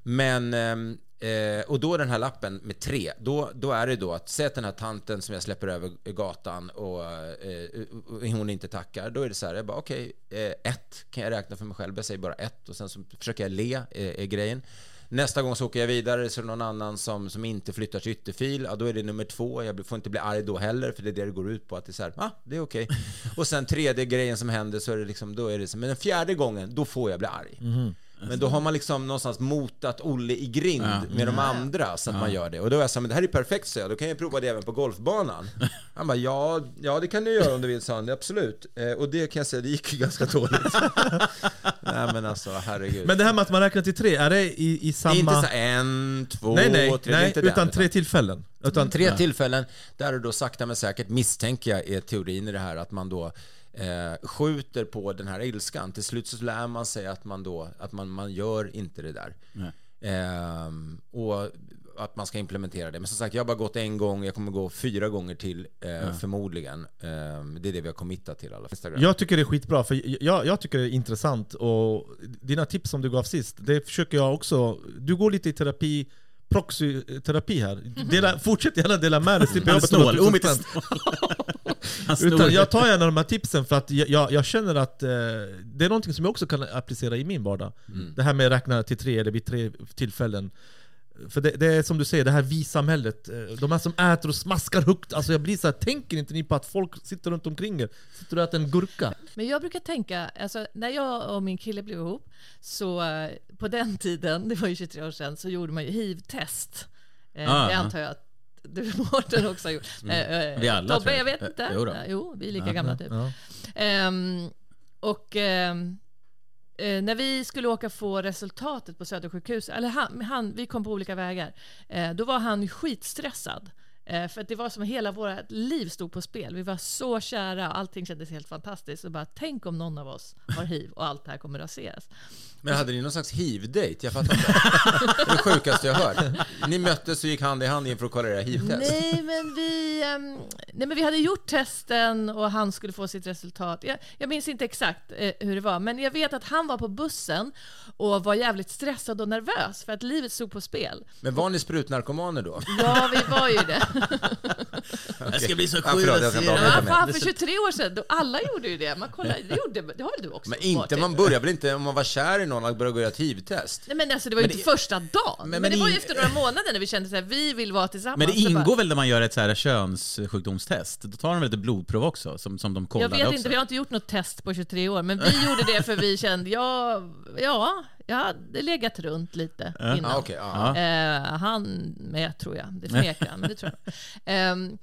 Men, ehm, eh, och då den här lappen med tre, då, då är det då att säg att den här tanten som jag släpper över gatan och, eh, och hon inte tackar, då är det så här, jag bara okej, eh, ett kan jag räkna för mig själv, jag säger bara ett och sen så försöker jag le, eh, är grejen. Nästa gång så åker jag vidare så är det någon annan som, som inte flyttar till ytterfil, ja, då är det nummer två, jag får inte bli arg då heller, för det är det det går ut på, att det är så här, ah, det är okej. Och sen tredje grejen som händer så är det liksom, då är det så, men den fjärde gången, då får jag bli arg. Men då har man liksom någonstans motat Olle i grind Ja. med de andra så att Ja. man gör det. Och då är jag så här, men det här är perfekt så jag, då kan jag prova det även på golfbanan. Han bara, ja, ja det kan du göra om du vill, sa han. Absolut. Eh, och det kan jag säga, det gick ju ganska dåligt. Nej men alltså, herregud. Men det här med att man räknar till tre, är det i, i samma... Inte så en, två, nej, nej, tre, det är nej utan den, tre tillfällen. Utan, tre tillfällen där du då sakta men säkert misstänker jag är teorin i det här att man då eh, skjuter på den här ilskan. Till slut så lär man sig att man då, att man, man gör inte det där. Ehm, och att man ska implementera det. Men som sagt, jag har bara gått en gång, jag kommer gå fyra gånger till eh, förmodligen. Ehm, det är det vi har committat till alla. Instagram. Jag tycker det är skitbra, för jag, jag tycker det är intressant och dina tips som du gav sist, det försöker jag också... Du går lite i terapi, proxyterapi här. Dela, fortsätt gärna dela med dig, slipper jag snål. Utan jag tar gärna de här tipsen för att jag, jag, jag känner att eh, det är någonting som jag också kan applicera i min vardag. Mm. Det här med att räkna till tre eller vid tre tillfällen. För det, det är som du säger, det här vi-samhället. eh, De här som äter och smaskar högt. Alltså jag blir så här, tänker inte ni på att folk sitter runt omkring er? Sitter och äter en gurka? Men jag brukar tänka, alltså, när jag och min kille blev ihop, så eh, på den tiden, det var ju 23 år sedan, så gjorde man ju hiv-test. Eh, Ah, det antar jag att du Mårten också har gjort. Mm. Vi alla, Tobbe, jag jag. vet inte. Jo jo, vi är lika Ja. gamla typ. Ja. Ehm, och ehm, eh, när vi skulle åka få resultatet på Södersjukhuset, eller han, han, vi kom på olika vägar, eh, då var han skitstressad. Eh, för det var som hela vårt liv stod på spel. Vi var så kära, allting kändes helt fantastiskt. Och bara, tänk om någon av oss har hiv och allt det här kommer raseras. Men hade ni någon slags hiv-date? Jag fattar inte. Det är det sjukaste jag hört. Ni möttes och gick hand i hand inför att kolla era hiv-test. Nej men, vi, ehm, nej, men vi hade gjort testen och han skulle få sitt resultat. Jag, jag minns inte exakt eh, hur det var, men jag vet att han var på bussen och var jävligt stressad och nervös för att livet stod på spel. Men var ni sprutnarkomaner då? Ja, vi var ju det. Jag ska bli så sjuk det. Ja, fan, för 23 år sedan, då alla gjorde ju det. Man kollade, det, gjorde, det har väl du också? Men inte, man börjar väl inte om man var kär i någon att börja göra ett hiv-test? Nej men alltså det var ju Men inte första dagen. Men, men det var ju efter några månader när vi kände att vi vill vara tillsammans. Men det Så bara- ingår väl när man gör ett så här könssjukdomstest? Då tar de väl lite blodprov också, som, som de kollar Jag vet också? inte, vi har inte gjort något test på 23 år, men vi gjorde det för vi kände, ja, ja, jag hade legat runt lite innan. Ah, okej, ja. Eh, han med tror jag, det förnekar han, men det tror jag. Ehm,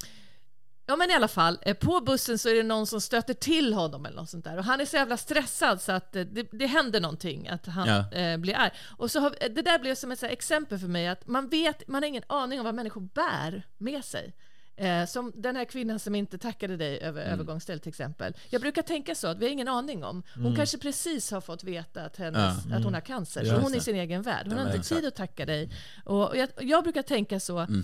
Ja men i alla fall, eh, på bussen så är det någon som stöter till honom eller något sånt där och han är så jävla stressad så att eh, det, det händer någonting, att han Ja. eh, blir arg. Och så har, eh, det där blev som ett så här exempel för mig att man vet, man har ingen aning om vad människor bär med sig. Eh, som den här kvinnan som inte tackade dig över Mm. övergångsstället till exempel. Jag brukar tänka så, att vi har ingen aning om. Hon Mm. kanske precis har fått veta att, hennes, Ja. att hon har cancer, Ja, så hon är i sin egen värld. Hon Ja, har inte tid att tacka dig. Och jag, jag brukar tänka så, Mm.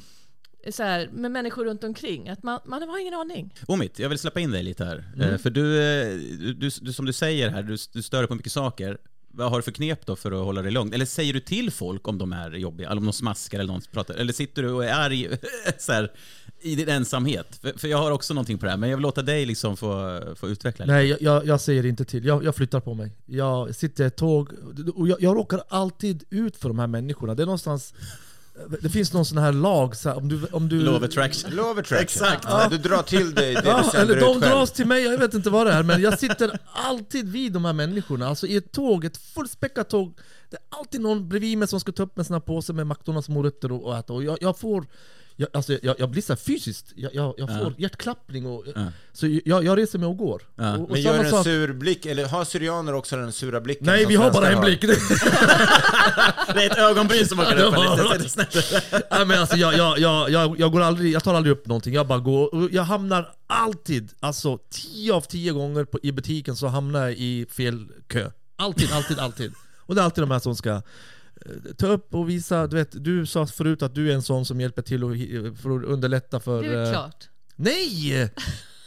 så här, med människor runt omkring, att man, man har ingen aning. Omit, jag vill släppa in dig lite här. Mm. Eh, För du, eh, du, du, som du säger här, du, du stör dig på mycket saker. Vad har du för knep då för att hålla dig lugn? Eller säger du till folk om de är jobbiga? Eller om de smaskar eller någon pratar? Eller sitter du och är arg så här, i din ensamhet? För, för jag har också någonting på det här, men jag vill låta dig liksom få, få utveckla lite. Nej, jag- jag, jag säger inte till. Jag, jag flyttar på mig. Jag sitter i ett tåg, och jag, jag råkar alltid ut för de här människorna. Det är någonstans... Det finns någon sån här lag, så här, om du... Om du of attraction. Of attraction. Exakt. Ja. Du drar till dig det Ja, du eller de ut själv. dras till mig, jag vet inte vad det är, men jag sitter alltid vid de här människorna. Alltså i ett tåg, ett fullspäckat tåg, det är alltid någon bredvid mig som ska ta upp en sån här påse med McDonalds morötter och, och äta. Och jag, jag får... Jag, alltså jag, jag blir så här fysiskt, jag, jag, jag får Ja. hjärtklappning och... Ja. Så jag, jag reser mig och går. Ja. Och, och Men gör en sak- sur blick, eller har syrianer också den sura blicken? Nej, vi har bara en blick. Det är ett ögonbryn som åker upp. Lite-. Nej, men alltså, jag, jag, jag, jag, jag, går aldrig, jag tar aldrig upp någonting, jag bara går. Och jag hamnar alltid, alltså 10 av 10 gånger på, i butiken så hamnar jag i fel kö. Alltid, alltid, alltid. Och det är alltid de här som ska ta upp och visa, du vet, du sa förut att du är en sån som hjälper till hi- för att underlätta för... Det är eh, klart. Nej!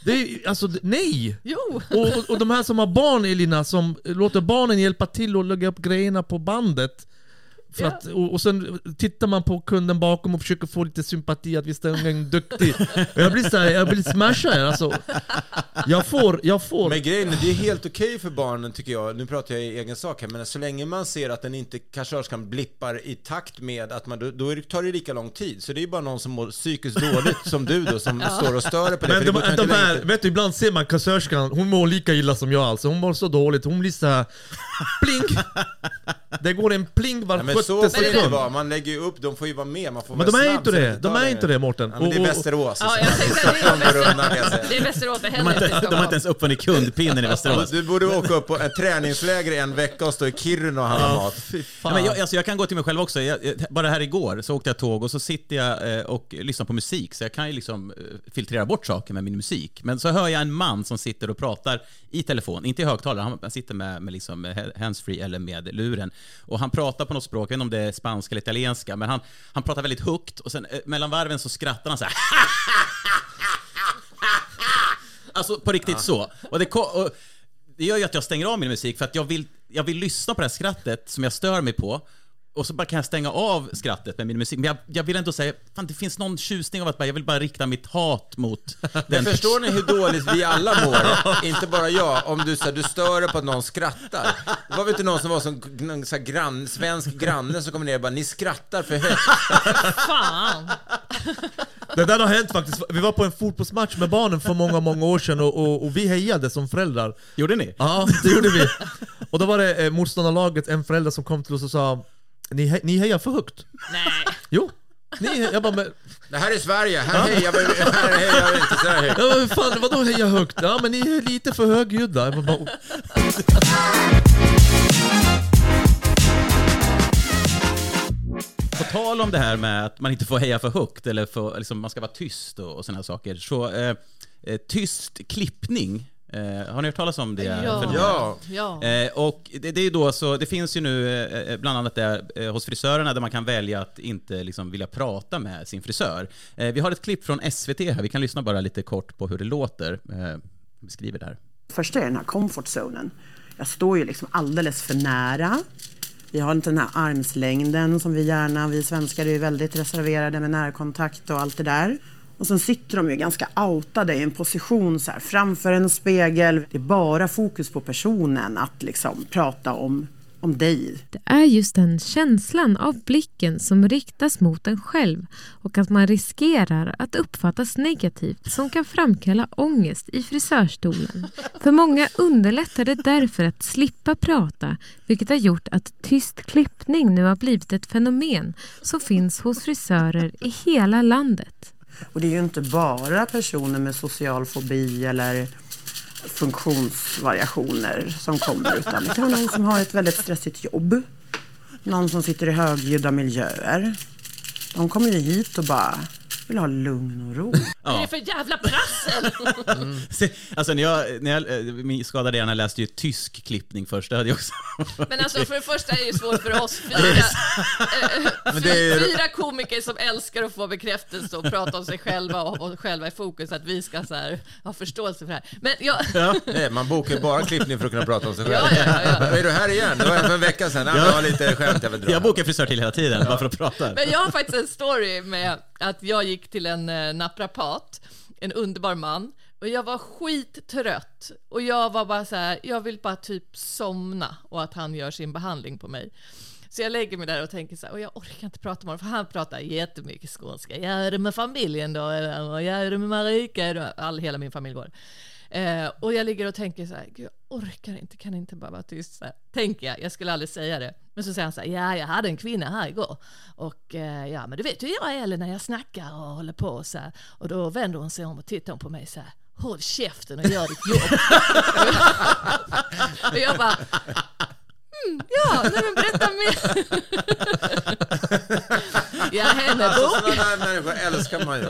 Det är, alltså, nej! Jo! Och, och, och de här som har barn Elina, som låter barnen hjälpa till och lägga upp grejerna på bandet. För Ja. att, och, och sen tittar man på kunden bakom och försöker få lite sympati, att visst är ungen duktig. Jag blir såhär, jag blir smashad här alltså. Jag får, jag får... Men grejen är, det är helt okej för barnen tycker jag, nu pratar jag i egen sak här, men så länge man ser att den inte, kassörskan blippar i takt med att man, då, då är det- tar det lika lång tid. Så det är bara någon som mår psykiskt dåligt, som du då, som står och stör på det. Men de, det de inte här, vet du, ibland ser man kassörskan, hon mår lika illa som jag alltså. Hon mår så dåligt, hon blir så här, blink. Det går en pling var Ja, så får det sekund. vara, man lägger ju upp, de får ju vara med, man får Men de är inte det, de är det. inte det Mårten. Ja, men det är Västerås. Ja, jag tänkte det. Det är Västerås har, helvete de har inte ens uppfunnit kundpinnen i Västerås. Du borde åka upp på ett träningsläger i en vecka och stå i Kiruna och handla mat. Ja, men jag, alltså jag kan gå till mig själv också. Jag, bara här igår så åkte jag tåg och så sitter jag eh, och lyssnar på musik, så jag kan ju liksom eh, filtrera bort saker med min musik. Men så hör jag en man som sitter och pratar i telefon, inte i högtalare, han, sitter med, med liksom eh, handsfree eller med luren. Och han pratar på något språk, vet inte om det är spanska eller italienska, men han, han pratar väldigt högt och sen eh, mellan varven så skrattar han så här. Alltså på riktigt så. Och det, ko- och det gör ju att jag stänger av min musik för att jag vill, jag vill lyssna på det här skrattet som jag stör mig på. Och så bara kan jag stänga av skrattet med min musik. Men jag, jag vill ändå säga, fan det finns någon tjusning av att bara, jag vill bara rikta mitt hat mot Men den förstår ni hur dåligt vi alla mår? Inte bara jag. Om du, så här, du stör dig på att någon skrattar. Det var väl inte någon som var som någon så här, grann, svensk granne som kom ner och bara, ni skrattar för högt. Fan! Det där har hänt faktiskt. Vi var på en fotbollsmatch med barnen för många, många år sedan och, och, och vi hejade som föräldrar. Gjorde ni? Ja, det gjorde vi. Och då var det eh, motståndarlaget, en förälder som kom till oss och sa Ni, he- ni hejar för högt. Nej. Jo. Ni, jag bara, men, Det här är Sverige, här hejar vi, här hejar vi inte så här högt. ja, men fan, vadå heja högt? Ja men ni är lite för högljudda. Jag bara, På tal om det här med att man inte får heja för högt eller för, liksom, man ska vara tyst och, och sådana här saker. Så eh, eh, tyst klippning, eh, har ni hört talas om det? Ja. Ja. Ja. Eh, och det, det är då så, det finns ju nu eh, bland annat där, eh, hos frisörerna där man kan välja att inte liksom vilja prata med sin frisör. Eh, vi har ett klipp från SVT här, vi kan lyssna bara lite kort på hur det låter. Eh, vi skriver där. Första är den här comfort zonen. Jag står ju liksom alldeles för nära. Vi har inte den här armslängden som vi gärna, vi svenskar är ju väldigt reserverade med närkontakt och allt det där. Och sen sitter de ju ganska outade i en position så här framför en spegel. Det är bara fokus på personen att liksom prata om, om dig. Det är just den känslan av blicken som riktas mot en själv och att man riskerar att uppfattas negativt som kan framkalla ångest i frisörstolen. För många underlättar det därför att slippa prata vilket har gjort att tyst klippning nu har blivit ett fenomen som finns hos frisörer i hela landet. Och det är ju inte bara personer med social fobi eller funktionsvariationer som kommer utan det kan vara någon som har ett väldigt stressigt jobb. Någon som sitter i högljudda miljöer. De kommer ju hit och bara vill ha lugn och ro. Vad är det för jävla prassel? Se, Alltså när jag, när jag, eh, min skadade hjärna läste ju tysk klippning först, det hade jag också. Men alltså för det första är det ju svårt för oss fyra, Det är- eh, fyra komiker som älskar att få bekräftelse och prata om sig själva och ha själva i fokus, att vi ska så här, ha förståelse för det här. Men jag, Ja. Nej, man bokar ju bara klippning för att kunna prata om sig själv. Ja, ja, ja, ja. Är du här igen? Det var för en vecka sedan. Ja, jag har lite skämt jag vill dra. Jag bokar frisör till hela tiden, bara för att prata. Men jag har faktiskt en story med att jag gick till en eh, naprapat, en underbar man, och jag var skittrött. Och jag var bara så här, jag vill bara typ somna och att han gör sin behandling på mig. Så jag lägger mig där och tänker så här, och jag orkar inte prata med honom, för han pratar jättemycket skånska. Jag är det med familjen då, och jag är det med Marika, all, hela min familj går. Eh, och jag ligger och tänker så här, Gud, jag orkar inte, kan inte bara vara tyst? Så här, tänker jag, jag skulle aldrig säga det. Men så säger han så här, ja, jag hade en kvinna här igår. Och eh, ja, men du vet hur jag är när jag snackar och håller på så här. Och då vänder hon sig om och tittar på mig så här, håll käften och gör ditt jobb. och jag bara, mm, ja, nej men berätta mer. ja, henne Alltså sådana där människor älskar man ju.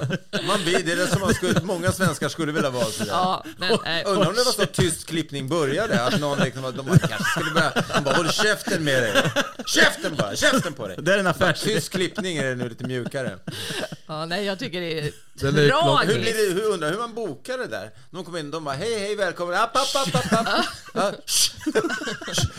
Man blir, det är det som man skulle, många svenskar skulle vilja vara sådär. Ja, men, nej, Undrar om det var så tyst klippning började, att någon liksom, de bara, kanske skulle börja, de bara håll käften med dig. Käften bara, käften på dig. Det är en affärs... Tyst klippning är det nu lite mjukare. Ja, nej, jag tycker det är Hur, blir det, hur undrar hur man bokar det där? De kommer in, de bara hej hej välkommen, app, app, app, app, app. Ja,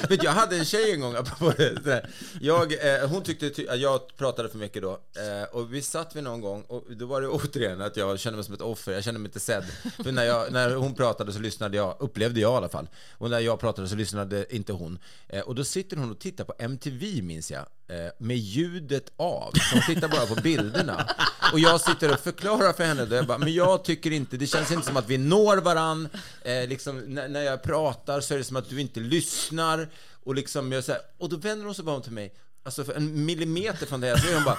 Vet jag hade en tjej en gång, apropå det där. Jag, eh, hon tyckte ty- att jag pratade för mycket då. Eh, och vi satt vi någon gång och då var det återigen att jag kände mig som ett offer, jag kände mig inte sedd. För när, jag, när hon pratade så lyssnade jag, upplevde jag i alla fall. Och när jag pratade så lyssnade inte hon. Eh, och då sitter hon och tittar på MTV minns jag. Eh, med ljudet av. Hon tittar bara på bilderna. Och jag sitter och förklarar för henne, jag bara, men jag tycker inte, det känns inte som att vi når varann. Eh, liksom, när, när jag pratar så är det som att du inte lyssnar. Och, liksom, jag, så här, och då vänder hon sig bara om till mig, alltså för en millimeter från det här, så är hon bara,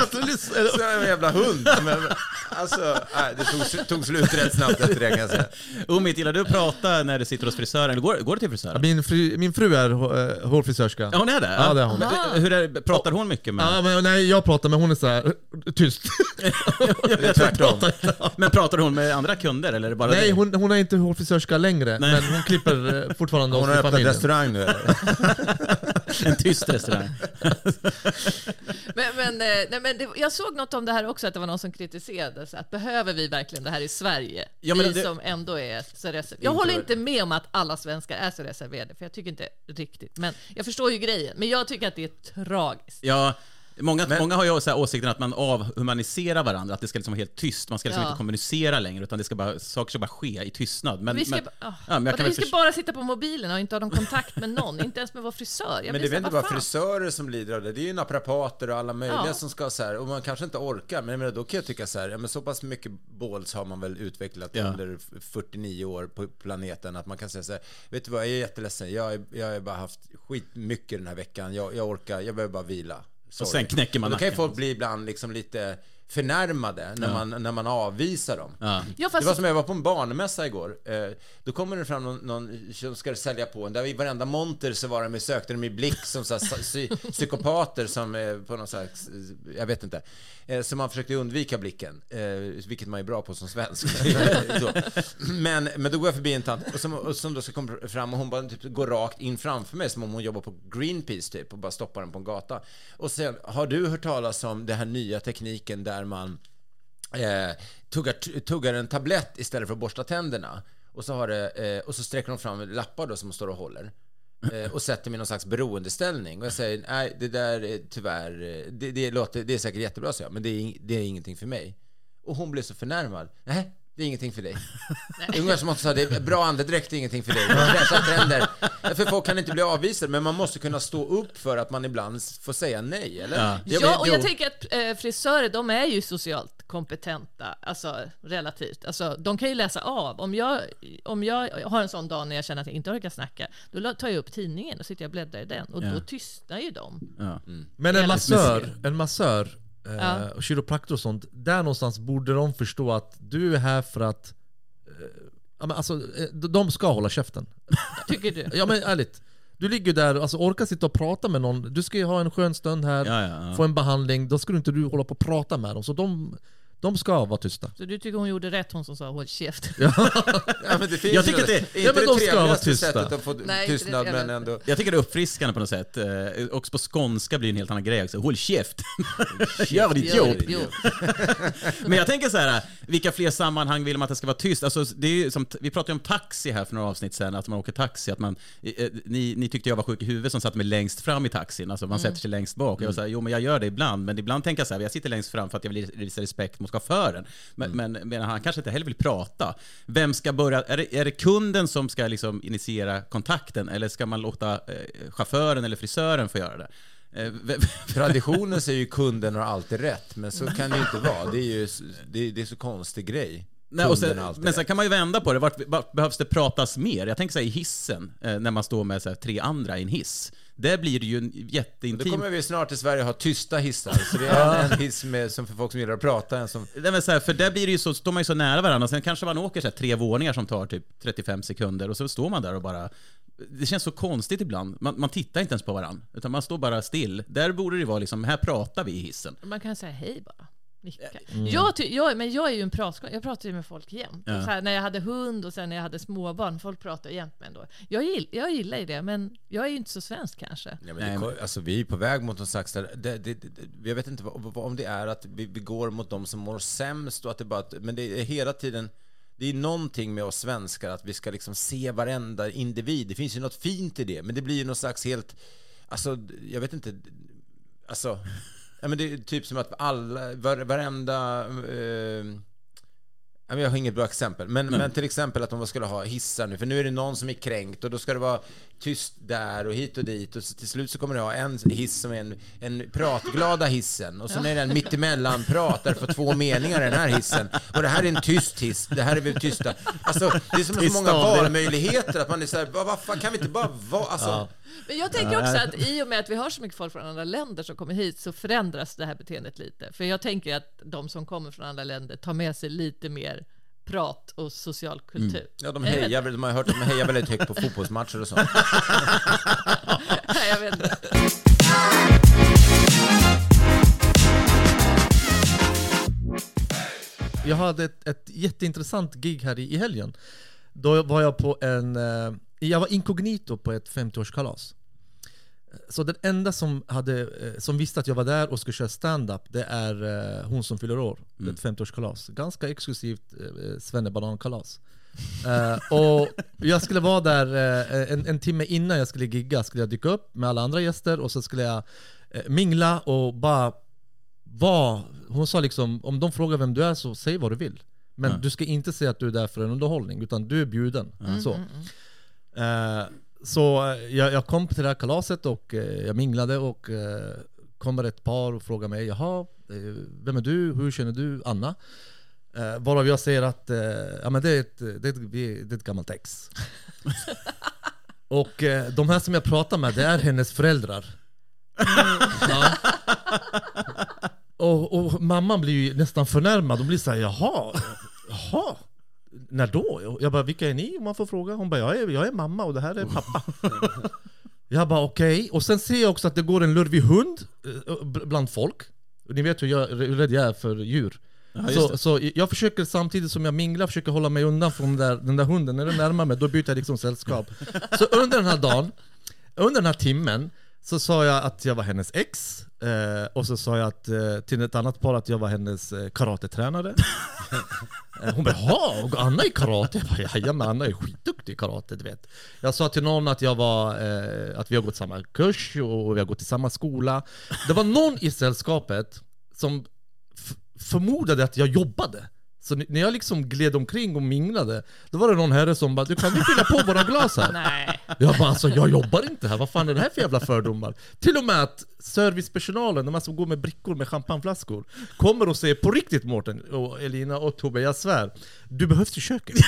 För att du lyssnar... Så en jävla hund. Men, alltså, nej, det tog, tog slut rätt snabbt efter det kan jag säga. Omid, gillar du att prata när du sitter hos frisören? Eller går, går du till frisören? Min fru, min fru är eh, hårfrisörska. Ja, hon är det? Ja, det är hon. Men, Hur är, pratar hon mycket med Ja, men nej, jag pratar men hon är så här tyst. Det är tvärtom. Men pratar hon med andra kunder eller är det bara Nej, dig? hon, hon är inte hårfrisörska längre, Nej. men hon klipper eh, fortfarande Hon oss har öppnat restaurang nu eller? En tyst restaurang. Men, men, eh, nej, men det, jag såg något om det här också, att det var någon som kritiserade, så att behöver vi verkligen det här i Sverige? Ja, vi det- som ändå är så reserverade. Jag håller inte med om att alla svenskar är så reserverade, för jag tycker inte riktigt. Men jag förstår ju grejen, men jag tycker att det är tragiskt. Ja, många, Men- många har ju så här åsikten att man avhumaniserar varandra, att det ska liksom vara helt tyst. Man ska liksom Ja. inte kommunicera längre, utan det ska bara, saker ska bara ske i tystnad. Men, vi ska, men, ah, ja, men jag vadå, kan vi ska bara sitta på mobilen och inte ha någon kontakt med någon, inte ens med vår frisör. Jag Men det är väl inte bara fan? frisörer som lider av det, det är ju naprapater och alla möjliga Ja. som ska så här, och man kanske inte orkar, men menar, då kan jag tycka så här, ja, men så pass mycket balls har man väl utvecklat Ja. under 49 år på planeten att man kan säga så här, vet du vad, jag är jätteledsen, jag, jag har bara haft skitmycket den här veckan, jag, jag orkar, jag behöver bara vila. Sorry. sen knäcker man Och Då kan ju nacken. folk bli ibland liksom lite förnärmade när, Ja. man, när man avvisar dem. Ja. Ja, fast- Det var som jag var på en barnmässa igår. Eh, då kommer det fram någon, någon som ska sälja på en. Där i varenda monter så var de sökte de i blick som så här, psy, psykopater som eh, på någon slags, jag vet inte. Eh, så man försökte undvika blicken, eh, vilket man är bra på som svensk. Men, men då går jag förbi en tant och som, och som då ska komma fram och hon bara typ går rakt in framför mig som om hon jobbar på Greenpeace typ och bara stoppar den på en gata. Och sen, har du hört talas om den här nya tekniken där när man eh, tuggar, tuggar en tablett istället för att borsta tänderna. Och så, har det, eh, och så sträcker de fram lappar då som de står och håller. Eh, och sätter mig i någon slags beroendeställning. Och jag säger, nej, det där är tyvärr, eh, det, det, låter, det är säkert jättebra, så jag, men det är, det är ingenting för mig. Och hon blev så förnärmad. Nej, det är ingenting för dig. Ungefär som hon sa, det är bra andedräkt är ingenting för dig. Fräscha tänder. För folk kan inte bli avvisade, men man måste kunna stå upp för att man ibland får säga nej, eller? Ja. Jag Ja, och jo. jag tänker att eh, frisörer, de är ju socialt kompetenta, alltså relativt. Alltså, de kan ju läsa av. Om jag, om jag har en sån dag när jag känner att jag inte orkar snacka, då tar jag upp tidningen och sitter jag och bläddrar i den. Och Ja. då tystnar ju de. Ja. Men en massör, en massör Ja. och kiropraktor och sånt, där någonstans borde de förstå att du är här för att eh, ja, men alltså, eh, de ska hålla käften. Tycker du? Ja men ärligt. Du ligger där, alltså orka sitta och prata med någon. Du ska ju ha en skön stund här, Ja, ja, ja. få en behandling. Då ska du inte du hålla på och prata med dem. Så de, de ska vara tysta. Så du tycker hon gjorde rätt, hon som sa håll käft? Ja, men det finns Jag tycker att det- är ja, inte men det de ska vara tysta. sättet att få Nej, inte det tystnad, men ändå... Jag tycker det är uppfriskande på något sätt. Eh, Också på skånska blir det en helt annan grej också. Håll käft! Gör ditt jobb! ditt jobb. Men jag tänker så här, vilka fler sammanhang vill man att det ska vara tyst? Alltså, det är ju som, vi pratade ju om taxi här för några avsnitt sedan, att man åker taxi. Att man, eh, ni, ni tyckte jag var sjuk i huvudet som satt mig längst fram i taxin, alltså man sätter sig längst bak. Och jag sa, jo men jag gör det ibland, men ibland tänker jag så här, jag sitter längst fram för att jag vill visa respekt mot chauffören. Men, men, men han kanske inte heller vill prata. Vem ska börja, är det, är det kunden som ska liksom initiera kontakten, eller ska man låta eh, chauffören eller frisören få göra det? Eh, Traditionen säger ju kunden har alltid rätt, men så kan det ju inte vara. Det är ju det är, det är så konstig grej. Nej, sen, men sen kan man ju vända på det. Vart, vart behövs det pratas mer? Jag tänker så här, i hissen, eh, när man står med så här, tre andra i en hiss. Där blir det ju en Då jätteintim... kommer vi snart i Sverige ha tysta hissar, så det är en, en hiss med, som för folk som gillar att prata, en som... Nej, men så här, för där blir det ju så, står man ju så nära varandra, sen kanske man åker så här, tre våningar som tar typ 35 sekunder och så står man där och bara... Det känns så konstigt ibland. Man, man tittar inte ens på varandra, utan man står bara still. Där borde det ju vara liksom, här pratar vi i hissen. Man kan säga hej bara. Nicka. Mm. Jag, ty- jag, men jag är ju en pratskål. Jag pratar ju med folk jämt. Ja. Så här, när jag hade hund och sen när jag hade småbarn. Folk pratar jämt med en då. Jag, gill, jag gillar ju det, men jag är ju inte så svensk kanske. Ja, men det, alltså, vi är på väg mot någon slags... där- Det, det, det, jag vet inte vad, vad, om det är att vi, vi går mot de som mår sämst och att det bara... Men det är hela tiden... Det är någonting med oss svenskar att vi ska liksom se varenda individ. Det finns ju något fint i det, men det blir ju någon slags helt... Alltså, jag vet inte... Alltså... Ja, men det är typ som att alla, var, varenda... Eh, Jag har inget bra exempel, men, men till exempel att man skulle ha hissar nu, för nu är det någon som är kränkt och då ska det vara tyst där och hit och dit. Och så till slut så kommer du ha en hiss som är en, en pratglada hissen. Och så är det en mittemellan prat där för två meningar i den här hissen. Och det här är en tyst hiss, det här är vi tysta. Alltså det är som så många valmöjligheter att man är såhär, vad vad fan kan vi inte bara vara, alltså. Men jag tänker också att i och med att vi har så mycket folk från andra länder som kommer hit så förändras det här beteendet lite. För jag tänker att de som kommer från andra länder tar med sig lite mer prat och social kultur. Ja, de hejar, de har hört att de hejar väldigt högt på fotbollsmatcher och sånt. Jag vet inte. Jag hade ett, ett jätteintressant gig här i, i helgen. Då var jag på en... eh, Jag var inkognito på ett 50-årskalas. Så den enda som, hade, eh, som visste att jag var där och skulle köra stand-up det är eh, hon som fyller år. Mm. Ett 50-årskalas. Ganska exklusivt eh, svennebanankalas. Eh, och jag skulle vara där eh, en, en timme innan jag skulle gigga, skulle jag dyka upp med alla andra gäster och så skulle jag eh, mingla och bara vara... Hon sa liksom, om de frågar vem du är så säg vad du vill. Men Ja. du ska inte säga att du är där för en underhållning, utan du är bjuden. Så. Eh, så eh, jag, jag kom till det här kalaset och eh, jag minglade och eh, kommer ett par och frågar mig Jaha, eh, vem är du? Hur känner du Anna? Eh, varav jag säger att eh, ja, men det, är ett, det, är ett, det är ett gammalt ex. och eh, de här som jag pratar med, det är hennes föräldrar. Ja. Och, och mamman blir ju nästan förnärmad, hon blir såhär jaha, jaha, när då? Jag bara vilka är ni om man får fråga? Hon bara jag är, jag är mamma och det här är pappa. Jag bara okej, och sen ser jag också att det går en lurvig hund eh, b- bland folk. Ni vet hur, jag, hur rädd jag är för djur. Ja, så, så jag försöker samtidigt som jag minglar, försöker hålla mig undan från den där, den där hunden. När den närmar mig, då byter jag liksom sällskap. Så under den här dagen, under den här timmen, så sa jag att jag var hennes ex, eh, och så sa jag att, eh, till ett annat par att jag var hennes eh, karatetränare. Eh, Hon bara ”Jaha, och Anna i karate?” Jag bara ”Jajamän, Anna är skitduktig i karate, du vet”. Jag sa till någon att jag var, eh, att vi har gått samma kurs och vi har gått i samma skola. Det var någon i sällskapet som förmodade att jag jobbade. Så när jag liksom gled omkring och minglade, då var det någon herre som bara ”Du kan vi fylla på våra glas här?” Nej. Jag bara alltså, jag jobbar inte här, vad fan är det här för jävla fördomar? Till och med att servicepersonalen, de här som går med brickor med champagneflaskor, kommer och säger på riktigt Mårten och Elina och Tobbe, jag svär, du behövs i köket.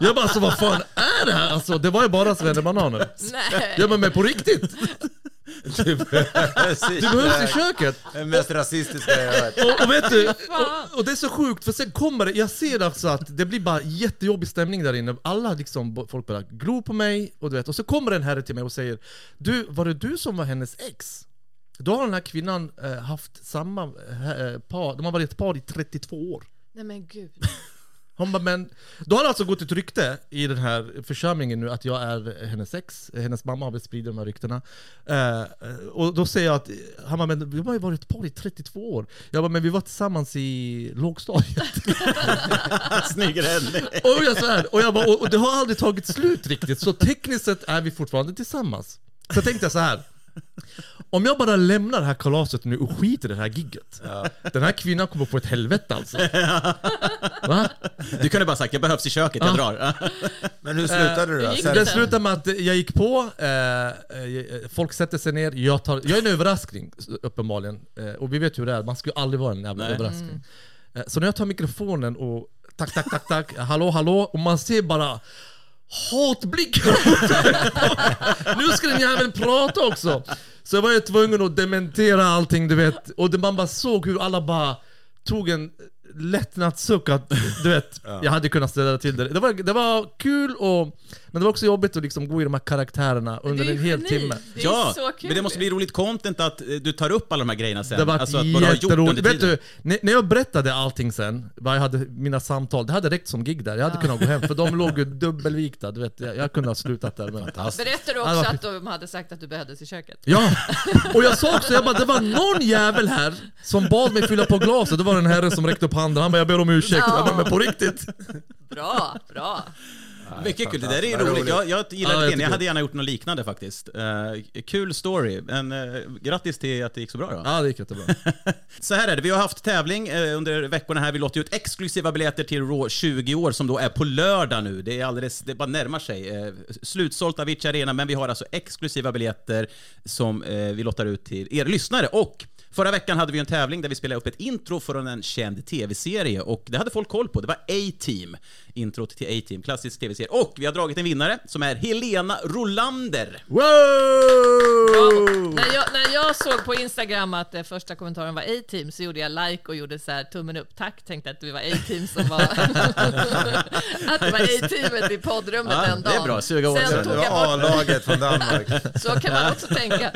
jag bara alltså, vad fan är det här? Alltså, det var ju bara svennebananer. Nej. Jag bara, men på riktigt? Du behövs i Du behövs i köket. Det mest rasistiska jag hört. Och, och vet du, och, och det är så sjukt för sen kommer det, jag ser alltså att det blir bara jättejobbig stämning där inne Alla liksom, folk börjar glo på mig och du vet, och så kommer en herre till mig och säger Du, var det du som var hennes ex? Då har den här kvinnan eh, haft samma eh, par, de har varit ett par i 32 år Nej men gud. Hon bara, men då har det alltså gått ett rykte i den här församlingen nu att jag är hennes ex, hennes mamma har spridit de här ryktena. Eh, och då säger jag att, han bara, men vi har ju varit ett par i 32 år. Jag bara, men vi var tillsammans i lågstadiet. Snygg räddning. och, jag så här, och, jag bara, och, och det har aldrig tagit slut riktigt, så tekniskt sett är vi fortfarande tillsammans. Så tänkte jag så här. Om jag bara lämnar det här kalaset nu och skiter i det här gigget. Den här kvinnan kommer få ett helvete alltså. Va? Du kunde bara sagt jag behövs i köket, jag Ja. drar. Men hur slutade du då? Sen- Det slutade med att jag gick på, eh, eh, folk sätter sig ner, jag, tar, jag är en överraskning uppenbarligen. Eh, och vi vet hur det är, man ska ju aldrig vara en jävla Nej. överraskning. Eh, så när jag tar mikrofonen och tack, tack, tack, tack, hallå, hallå, och man ser bara hatblickar Nu ska den jäveln prata också! Så jag var ju tvungen att dementera allting du vet, och man bara såg hur alla bara tog en lättnadssuck att, du vet, jag hade kunnat ställa till det. Det var, det var kul, och, men det var också jobbigt att liksom gå i de här karaktärerna under en hel geni. timme. Det är Ja, så kul. men det måste bli roligt content att eh, du tar upp alla de här grejerna sen. Det var alltså jätteroligt. under Vet du, när- jag berättade allting sen, vad jag hade, mina samtal, det hade räckt som gig där. Jag hade kunnat gå hem, för de låg ju dubbelvikta. Du vet, jag, jag kunde ha slutat där. Men, Berättar du Ja, också var att de hade sagt att du behövdes i köket? Ja! Och jag sa också, jag bara, det var någon jävel här som bad mig fylla på glaset. Det var en herre som räckte upp handen, han bara 'Jag ber om ursäkt' jag bara, men på riktigt? Bra, bra. Mycket kul, det där är roligt. Jag, jag gillade Ja, det, jag hade gärna gjort något liknande faktiskt. Eh, kul story, men uh, grattis till att det gick så bra då. Ja, det gick jättebra. Så här är det, vi har haft tävling eh, under veckorna här. Vi låter ut exklusiva biljetter till Raw 20 år som då är på lördag nu. Det är alldeles, det bara närmar sig. Eh, slutsålt Avicii Arena, men vi har alltså exklusiva biljetter som eh, vi lottar ut till er lyssnare. Och Förra veckan hade vi en tävling där vi spelade upp ett intro från en känd tv-serie och det hade folk koll på. Det var A-Team. Introt till A-Team, klassisk tv-serie. Och vi har dragit en vinnare som är Helena Rolander. Bravo. När, jag, när jag såg på Instagram att eh, första kommentaren var A-Team så gjorde jag like och gjorde så här tummen upp. Tack, tänkte att det var A-Team som var... att det var A-teamet i poddrummet Ja, den det är dagen. bra. Suga åt sig. Det jag var A-laget från Danmark. så kan man också tänka.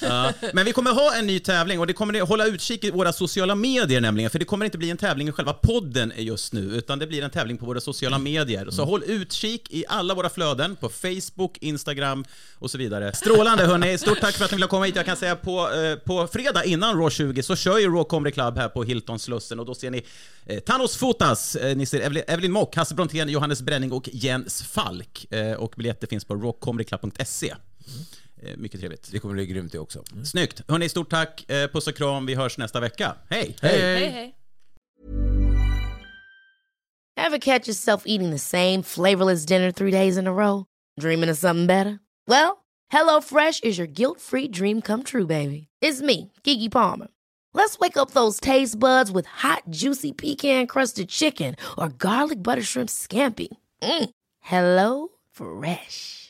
Ja, men vi kommer ha en ny tävling och det kommer ni hålla utkik i våra sociala medier nämligen, för det kommer inte bli en tävling i själva podden just nu, utan det blir en tävling på våra sociala medier. Så håll utkik i alla våra flöden, på Facebook, Instagram och så vidare. Strålande hörni, stort tack för att ni ville komma hit. Jag kan säga på, eh, på fredag innan Raw 20 så kör ju Raw Comedy Club här på Hilton Slussen och då ser ni eh, Thanos Fotas, eh, ni ser Evelyn, Evelyn Mock, Hasse Brontén, Johannes Bränning och Jens Falk. Eh, och biljetter finns på rawcomedyclub.se. Eh, Mycket trevligt. Det kommer bli grymt det också. Snyggt! Hörni, stort tack. Eh, Puss och kram. Vi hörs nästa vecka. Hej! hej, hej. Ever catch yourself eating the same flavorless dinner three days in a row? Dreaming of something better? Well, HelloFresh is your guilt-free dream come true, baby. It's me, Kiki Palmer. Let's wake up those taste buds with hot, juicy pecan-crusted chicken or garlic butter shrimp scampi. Mm. Hello Fresh.